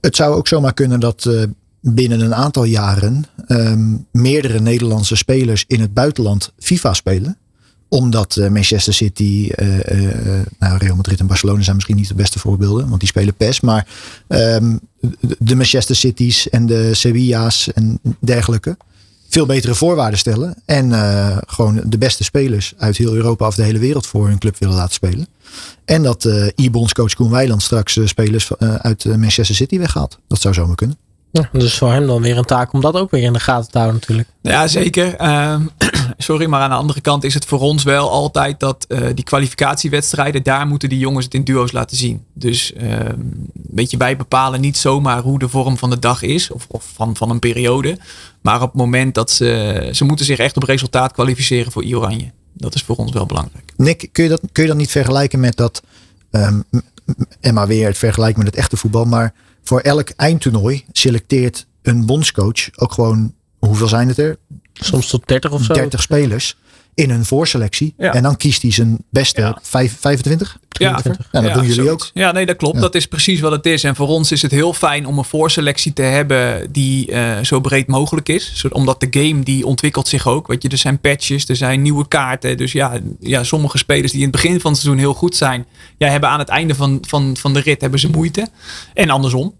het zou ook zomaar kunnen dat uh, binnen een aantal jaren um, meerdere Nederlandse spelers in het buitenland FIFA spelen. Omdat uh, Manchester City, uh, nou Real Madrid en Barcelona zijn misschien niet de beste voorbeelden, want die spelen PES. Maar de Manchester Cities en de Sevilla's en dergelijke veel betere voorwaarden stellen. En uh, gewoon de beste spelers uit heel Europa of de hele wereld voor hun club willen laten spelen. En dat uh, e-bondscoach Koen Weiland straks uh, spelers uit Manchester City weghaalt. Dat zou zomaar kunnen. Ja, dus voor hem dan weer een taak om dat ook weer in de gaten te houden natuurlijk. Ja, zeker. Um, sorry, maar aan de andere kant is het voor ons wel altijd dat uh, die kwalificatiewedstrijden, daar moeten die jongens het in duo's laten zien. Dus uh, weet je, wij bepalen niet zomaar hoe de vorm van de dag is of, of van, van een periode. Maar op het moment dat ze, ze moeten zich echt op resultaat kwalificeren voor Oranje. dat is voor ons wel belangrijk. Nick, kun je dat, kun je dat niet vergelijken met dat, um, en maar weer het vergelijken met het echte voetbal, maar voor elk eindtoernooi selecteert een bondscoach ook gewoon, hoeveel zijn het er? Soms tot 30 of zo. 30 spelers in een voorselectie. En dan kiest hij zijn beste ja. 25? Ja, ja, dat doen jullie ook. Ja, nee, dat klopt. Dat is precies wat het is. En voor ons is het heel fijn om een voorselectie te hebben die uh, zo breed mogelijk is. Omdat de game die ontwikkelt zich ook. Weet je, er zijn patches, er zijn nieuwe kaarten. Dus ja, ja, sommige spelers die in het begin van het seizoen heel goed zijn, ja, hebben aan het einde van, van, van de rit hebben ze moeite. En andersom.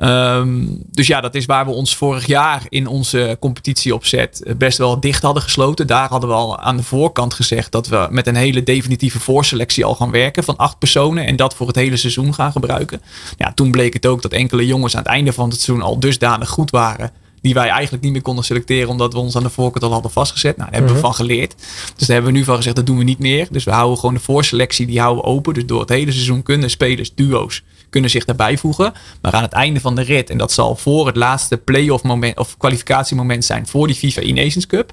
Um, dus ja, dat is waar we ons vorig jaar in onze competitieopzet best wel dicht hadden gesloten. Daar hadden we al aan de voorkant gezegd dat we met een hele definitieve voorselectie al gaan werken van acht personen en dat voor het hele seizoen gaan gebruiken. Ja, toen bleek het ook dat enkele jongens aan het einde van het seizoen al dusdanig goed waren die wij eigenlijk niet meer konden selecteren omdat we ons aan de voorkant al hadden vastgezet. Nou, daar hebben we mhm. van geleerd. Dus daar hebben we nu van gezegd, dat doen we niet meer. Dus we houden gewoon de voorselectie, die houden we open. Dus door het hele seizoen kunnen spelers, duo's, kunnen zich daarbij voegen. Maar aan het einde van de rit, en dat zal voor het laatste play-off moment of kwalificatiemoment zijn voor die FIFA E-Nations Cup.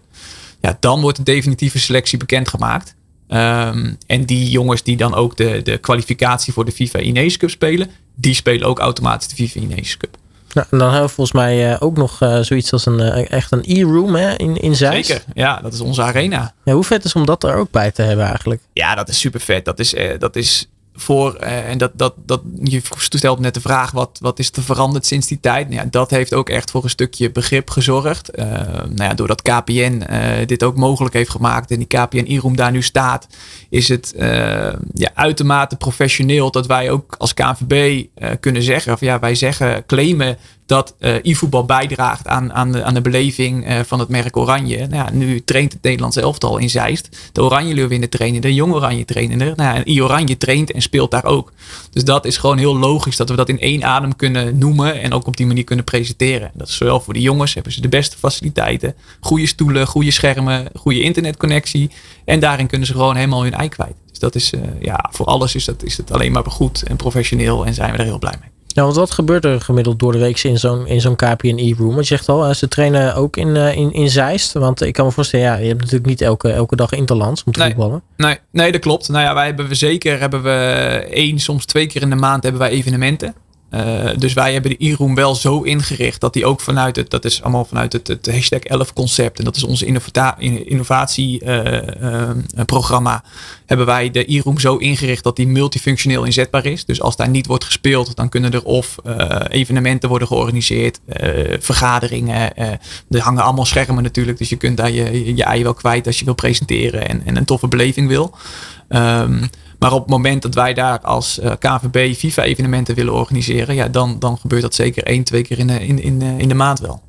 Ja, dan wordt de definitieve selectie bekendgemaakt. Um, en die jongens die dan ook de, de kwalificatie voor de FIFA E-Nations Cup spelen, die spelen ook automatisch de FIFA E-Nations Cup. Nou, en dan hebben we volgens mij uh, ook nog uh, zoiets als een uh, echt een e-room in, in Zeist. Zeker, ja, dat is onze arena. Ja, hoe vet is om dat er ook bij te hebben eigenlijk? Ja, dat is super vet. Dat is, dat is voor, uh, en dat, dat, dat, je stelt net de vraag, wat, wat is er veranderd sinds die tijd? Nou ja, dat heeft ook echt voor een stukje begrip gezorgd. Uh, nou ja, doordat KPN uh, dit ook mogelijk heeft gemaakt en die KPN e-room daar nu staat, is het ja, uitermate professioneel dat wij ook als KNVB kunnen zeggen, of ja, wij zeggen, claimen dat uh, e-voetbal bijdraagt aan, aan, de, aan de beleving uh, van het merk Oranje. Nou ja, nu traint het Nederlands elftal in Zeist. De Oranje Leeuwinnen trainen, de Jong Oranje trainen. Nou, en e-Oranje traint en speelt daar ook. Dus dat is gewoon heel logisch dat we dat in één adem kunnen noemen en ook op die manier kunnen presenteren. Dat is zowel voor de jongens hebben ze de beste faciliteiten, goede stoelen, goede schermen, goede internetconnectie. En daarin kunnen ze gewoon helemaal hun ei kwijt. Dus dat is, uh, ja, voor alles is dat, is het alleen maar goed en professioneel en zijn we er heel blij mee. Ja, want wat gebeurt er gemiddeld door de week in zo'n in zo'n KPN-e-room? Want je zegt al, ze trainen ook in, uh, in, in Zeist. Want ik kan me voorstellen, ja, je hebt natuurlijk niet elke, elke dag interlands om te nee, voetballen. Nee, nee, dat klopt. Nou ja, wij hebben we zeker hebben we één, soms twee keer in de maand hebben wij evenementen. Uh, dus wij hebben de e-room wel zo ingericht dat die ook vanuit het, dat is allemaal vanuit het, het hashtag 11 concept. En dat is onze innovatieprogramma. Uh, uh, hebben wij de e-room zo ingericht dat die multifunctioneel inzetbaar is. Dus als daar niet wordt gespeeld, dan kunnen er of evenementen worden georganiseerd, vergaderingen. er hangen allemaal schermen natuurlijk. Dus je kunt daar je, je ei wel kwijt als je wil presenteren en, en een toffe beleving wil. Um, maar op het moment dat wij daar als eh, KVB FIFA-evenementen willen organiseren, ja, dan, dan gebeurt dat zeker één, twee keer in in, in, in de maand wel.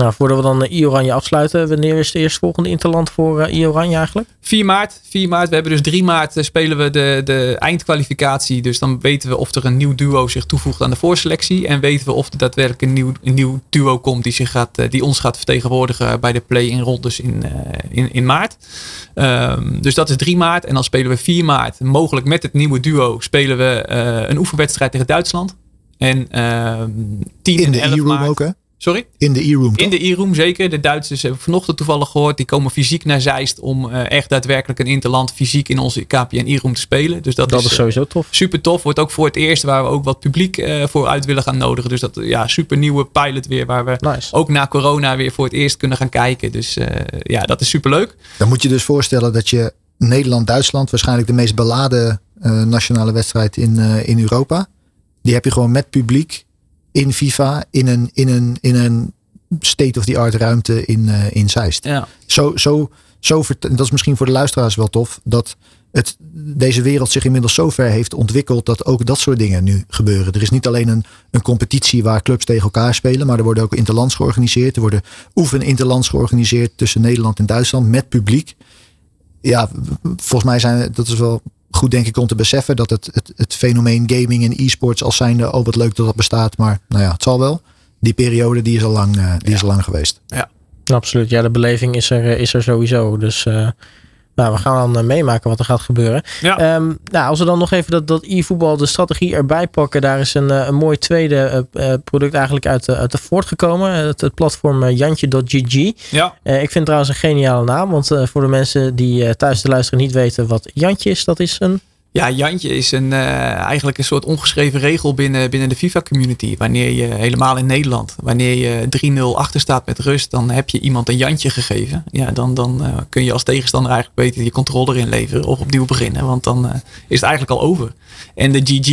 Nou, voordat we dan I-Oranje afsluiten, wanneer is de eerstvolgende interland voor uh, I-Oranje eigenlijk? 4 maart. 4 maart. We hebben dus 3 maart uh, spelen we de, de eindkwalificatie. Dus dan weten we of er een nieuw duo zich toevoegt aan de voorselectie. En weten we of er daadwerkelijk een nieuw, een nieuw duo komt die, zich gaat, uh, die ons gaat vertegenwoordigen bij de play-in rondes in, in, in maart. Um, dus dat is 3 maart. En dan spelen we 4 maart, mogelijk met het nieuwe duo, spelen we een oefenwedstrijd tegen Duitsland. En 10 ehm, in de e room ook hè? Sorry? In de e-room. In de e-room, zeker. De Duitsers hebben vanochtend toevallig gehoord. Die komen fysiek naar Zeist om uh, echt daadwerkelijk een interland fysiek in onze KPN e-room te spelen. Dus dat, dat is, is, sowieso tof. Super tof. Wordt ook voor het eerst waar we ook wat publiek uh, voor uit willen gaan nodigen. Dus dat ja, super nieuwe pilot weer. Waar we nice. ook na corona weer voor het eerst kunnen gaan kijken. Dus uh, ja, dat is super leuk. Dan moet je dus voorstellen dat je Nederland-Duitsland, waarschijnlijk de meest beladen nationale wedstrijd in, in Europa. Die heb je gewoon met publiek in FIFA in een, in een, in een state-of-the-art ruimte in, uh, in Zeist. Ja. Zo, zo, zo, dat is misschien voor de luisteraars wel tof, dat het, deze wereld zich inmiddels zo ver heeft ontwikkeld dat ook dat soort dingen nu gebeuren. Er is niet alleen een, een competitie waar clubs tegen elkaar spelen, maar er worden ook interlands georganiseerd. Er worden oefen interlands georganiseerd tussen Nederland en Duitsland met publiek. Ja, volgens mij zijn dat is wel goed denk ik om te beseffen dat het, het, het fenomeen gaming en e-sports als zijnde, oh wat leuk dat dat bestaat, maar nou ja, het zal wel. Die periode die is al lang, uh, die ja. is al lang geweest. Ja. Absoluut, ja de beleving is er, is er sowieso. Dus uh, Nou, we gaan dan meemaken wat er gaat gebeuren. Ja. Ehm, nou, als we dan nog even dat, dat e-voetbal, de strategie erbij pakken. Daar is een, een mooi tweede product eigenlijk uit, uit de voortgekomen. Het, het platform Jantje.gg. Ja. ik vind trouwens een geniale naam. Want voor de mensen die thuis te luisteren niet weten wat Jantje is. Dat is een ja, Jantje is een, uh, eigenlijk een soort ongeschreven regel binnen, binnen de FIFA-community. Wanneer je helemaal in Nederland, wanneer je 3-0 achter staat met rust, dan heb je iemand een Jantje gegeven. Ja, dan, dan uh, kun je als tegenstander eigenlijk beter je controle inleveren of opnieuw beginnen. Want dan uh, is het eigenlijk al over. En de GG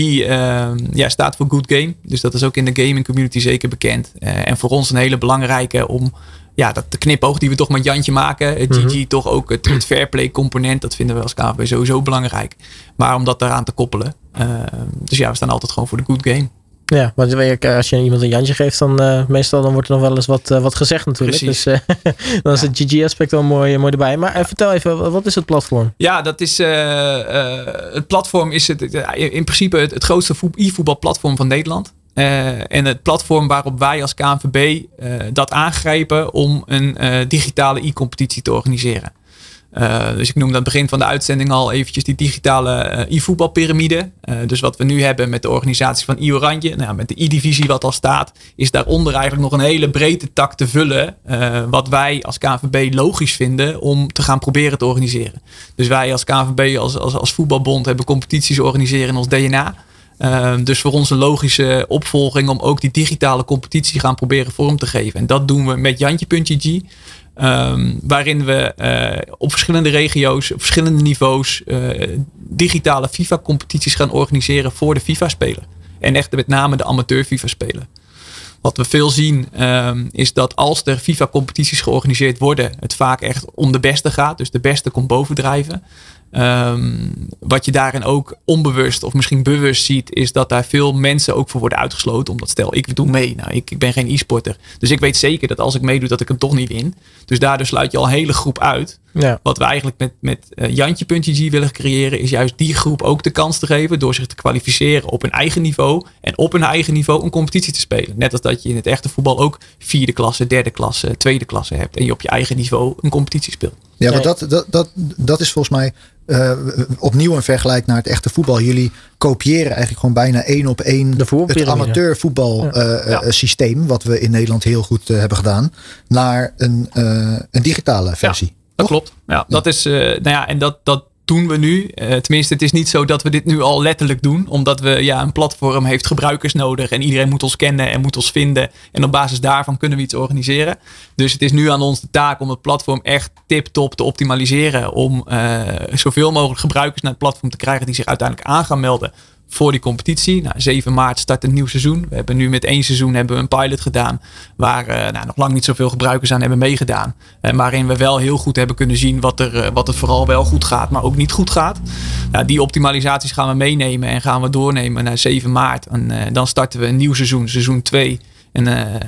ja, staat voor Good Game. Dus dat is ook in de gaming community zeker bekend. en voor ons een hele belangrijke om ja, dat de knipoog die we toch met Jantje maken. Het GG mhm. toch ook het, het fairplay component. Dat vinden we als KVB sowieso belangrijk. Maar om dat daaraan te koppelen. Uh, dus ja, we staan altijd gewoon voor de good game. Ja, want als je iemand een Jantje geeft, dan uh, meestal dan wordt er nog wel eens wat, uh, wat gezegd natuurlijk. Precies. Dus *laughs* dan is het GG-aspect wel mooi, mooi erbij. Maar vertel even, wat is het platform? Ja, dat is het platform is het, in principe het, het grootste e-voetbalplatform van Nederland. Uh, en het platform waarop wij als KNVB uh, dat aangrijpen om een uh, digitale e-competitie te organiseren. dus ik noemde aan het begin van de uitzending al eventjes die digitale e-voetbalpyramide. dus wat we nu hebben met de organisatie van e-Oranje, nou, met de e-divisie wat al staat, is daaronder eigenlijk nog een hele brede tak te vullen. wat wij als KNVB logisch vinden om te gaan proberen te organiseren. Dus wij als KNVB, als, als, als voetbalbond, hebben competities organiseren in ons DNA. Ehm, dus voor onze logische opvolging om ook die digitale competitie gaan proberen vorm te geven. En dat doen we met Jantje.gg. Um, ehm, waarin we uh, op verschillende regio's, op verschillende niveaus, uh, digitale FIFA-competities gaan organiseren voor de FIFA-speler. En echt met name de amateur FIFA-speler. Wat we veel zien um, is dat als er FIFA-competities georganiseerd worden, het vaak echt om de beste gaat. Dus de beste komt bovendrijven. Um, wat je daarin ook onbewust of misschien bewust ziet, is dat daar veel mensen ook voor worden uitgesloten. Omdat stel, ik doe mee. Nou, ik, ik ben geen e-sporter. Dus ik weet zeker dat als ik meedoe, dat ik hem toch niet win. Dus daardoor sluit je al een hele groep uit. Ja. Wat we eigenlijk met, met uh, Jantje.gg willen creëren, is juist die groep ook de kans te geven door zich te kwalificeren op hun eigen niveau. En op hun eigen niveau een competitie te spelen. Net als dat je in het echte voetbal ook vierde klasse, derde klasse, tweede klasse hebt. En je op je eigen niveau een competitie speelt. Ja, want dat, dat, dat, dat is volgens mij uh, opnieuw een vergelijk naar het echte voetbal. Jullie kopiëren eigenlijk gewoon bijna één op één het amateurvoetbal ja. uh, ja. systeem, wat we in Nederland heel goed uh, hebben gedaan, naar een, een digitale versie. Dat klopt. Ja, dat is, nou ja, en dat, dat doen we nu. Uh, tenminste, het is niet zo dat we dit nu al letterlijk doen. Omdat we ja, een platform heeft gebruikers nodig. En iedereen moet ons kennen en moet ons vinden. En op basis daarvan kunnen we iets organiseren. Dus het is nu aan ons de taak om het platform echt tip-top te optimaliseren. Om uh, zoveel mogelijk gebruikers naar het platform te krijgen die zich uiteindelijk aan gaan melden voor die competitie. Nou, 7 maart start een nieuw seizoen. We hebben nu met één seizoen hebben we een pilot gedaan. Waar uh, nou, nog lang niet zoveel gebruikers aan hebben meegedaan. En waarin we wel heel goed hebben kunnen zien wat er, uh, wat het vooral wel goed gaat, maar ook niet goed gaat. Nou, die optimalisaties gaan we meenemen en gaan we doornemen naar 7 maart. En dan starten we een nieuw seizoen, seizoen 2. En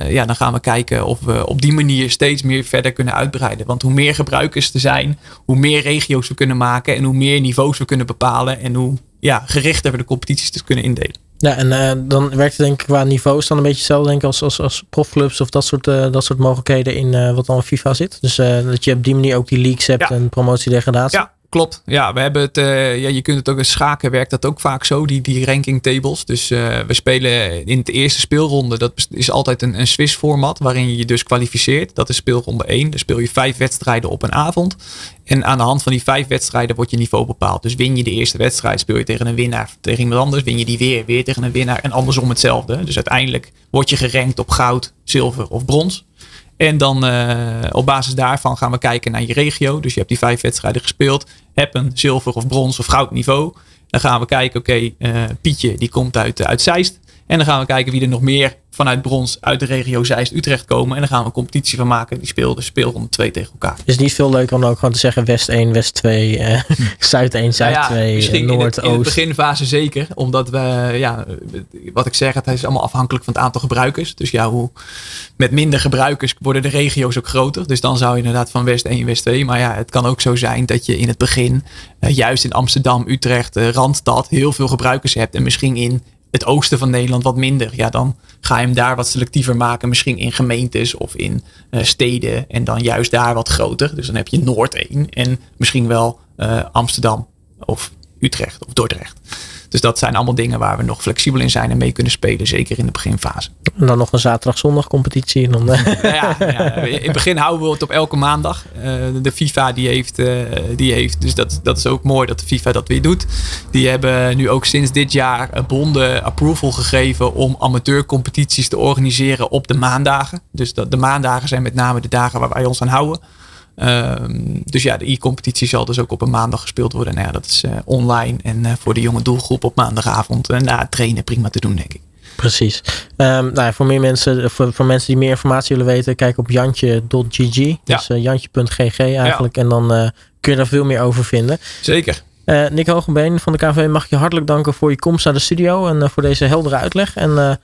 ja, dan gaan we kijken of we op die manier steeds meer verder kunnen uitbreiden. Want hoe meer gebruikers er zijn, hoe meer regio's we kunnen maken en hoe meer niveaus we kunnen bepalen en hoe ja, gerichter we de competities te kunnen indelen. Ja, en uh, dan werkt het denk ik qua niveaus dan een beetje hetzelfde denk ik, als, als, als profclubs of dat soort, uh, dat soort mogelijkheden in uh, wat dan FIFA zit. Dus dat je op die manier ook die leagues hebt ja. en promotie-degradatie. Ja, Klopt, ja, we hebben het, uh, ja, je kunt het ook in schaken werkt dat ook vaak zo, die, die ranking tables. Dus uh, we spelen in de eerste speelronde, dat is altijd een, een Swiss format waarin je je dus kwalificeert. Dat is speelronde 1, dan speel je vijf wedstrijden op een avond. En aan de hand van die vijf wedstrijden wordt je niveau bepaald. Dus win je de eerste wedstrijd, speel je tegen een winnaar, tegen iemand anders, win je die weer, weer tegen een winnaar en andersom hetzelfde. Dus uiteindelijk word je gerankt op goud, zilver of brons. En dan uh, op basis daarvan gaan we kijken naar je regio. Dus je hebt die vijf wedstrijden gespeeld. Heb een zilver of brons of goud niveau. Dan gaan we kijken, oké, uh, Pietje die komt uit, uit Zeist. En dan gaan we kijken wie er nog meer vanuit brons uit de regio Zeist-Utrecht komen. En dan gaan we een competitie van maken. Die speelden speelronde 2 tegen elkaar. Is niet veel leuker om ook gewoon te zeggen West 1, West 2, uh, *laughs* Zuid 1, Zuid nou ja, 2, Noord, in Oost. In de beginfase zeker. Omdat we, ja, wat ik zeg, het is allemaal afhankelijk van het aantal gebruikers. Dus ja, hoe, met minder gebruikers worden de regio's ook groter. Dus dan zou je inderdaad van West 1, West 2. Maar ja, het kan ook zo zijn dat je in het begin, uh, juist in Amsterdam, Utrecht, uh, Randstad, heel veel gebruikers hebt. En misschien in het oosten van Nederland wat minder. Ja, dan ga je hem daar wat selectiever maken. Misschien in gemeentes of in uh, steden. En dan juist daar wat groter. Dus dan heb je Noord 1 en misschien wel uh, Amsterdam of Utrecht of Dordrecht. Dus dat zijn allemaal dingen waar we nog flexibel in zijn en mee kunnen spelen. Zeker in de beginfase. En dan nog een zaterdag-zondag competitie. Dan, *laughs* ja, ja, ja, in het begin houden we het op elke maandag. Uh, de FIFA die heeft, uh, die heeft. Dus dat, dat is ook mooi dat de FIFA dat weer doet. Die hebben nu ook sinds dit jaar bonden approval gegeven om amateurcompetities te organiseren op de maandagen. Dus dat, de maandagen zijn met name de dagen waar wij ons aan houden. Um, dus ja, de e-competitie zal dus ook op een maandag gespeeld worden. Nou ja, dat is uh, online en uh, voor de jonge doelgroep op maandagavond uh, na trainen prima te doen, denk ik. Precies. Um, nou, voor meer mensen, voor, voor, mensen die meer informatie willen weten, kijk op jantje.gg. Ja. Dus jantje.gg eigenlijk. En dan kun je daar veel meer over vinden. Zeker. Nick Hogenbeen van de KV mag ik je hartelijk danken voor je komst naar de studio en voor deze heldere uitleg. En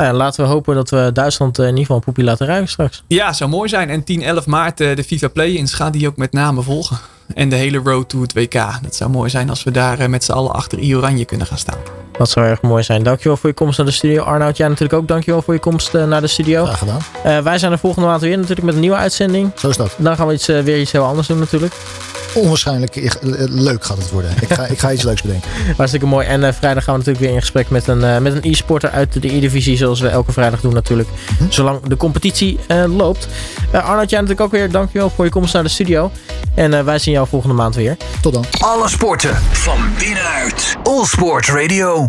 nou ja, laten we hopen dat we Duitsland in ieder geval een poepie laten ruiken straks. Ja, zou mooi zijn. En 10, 11 maart de FIFA Play-ins gaan die ook met name volgen. En de hele road to het WK. Dat zou mooi zijn als we daar met z'n allen achter I Oranje kunnen gaan staan. Dat zou erg mooi zijn. Dankjewel voor je komst naar de studio. Arnoud, jij natuurlijk ook dankjewel voor je komst naar de studio. Graag gedaan. Uh, wij zijn er volgende maand weer natuurlijk met een nieuwe uitzending. Zo is dat. Dan gaan we iets, uh, weer iets heel anders doen natuurlijk. Onwaarschijnlijk leuk gaat het worden. Ik ga, ik ga iets leuks bedenken. *laughs* Hartstikke mooi. En uh, vrijdag gaan we natuurlijk weer in gesprek met een, met een e-sporter uit de E-divisie. Zoals we elke vrijdag doen natuurlijk. Hm? Zolang de competitie loopt. Arnoud, jij natuurlijk ook weer dankjewel voor je komst naar de studio. En wij zien jou volgende maand weer. Tot dan. Alle sporten van binnenuit. All Sport Radio.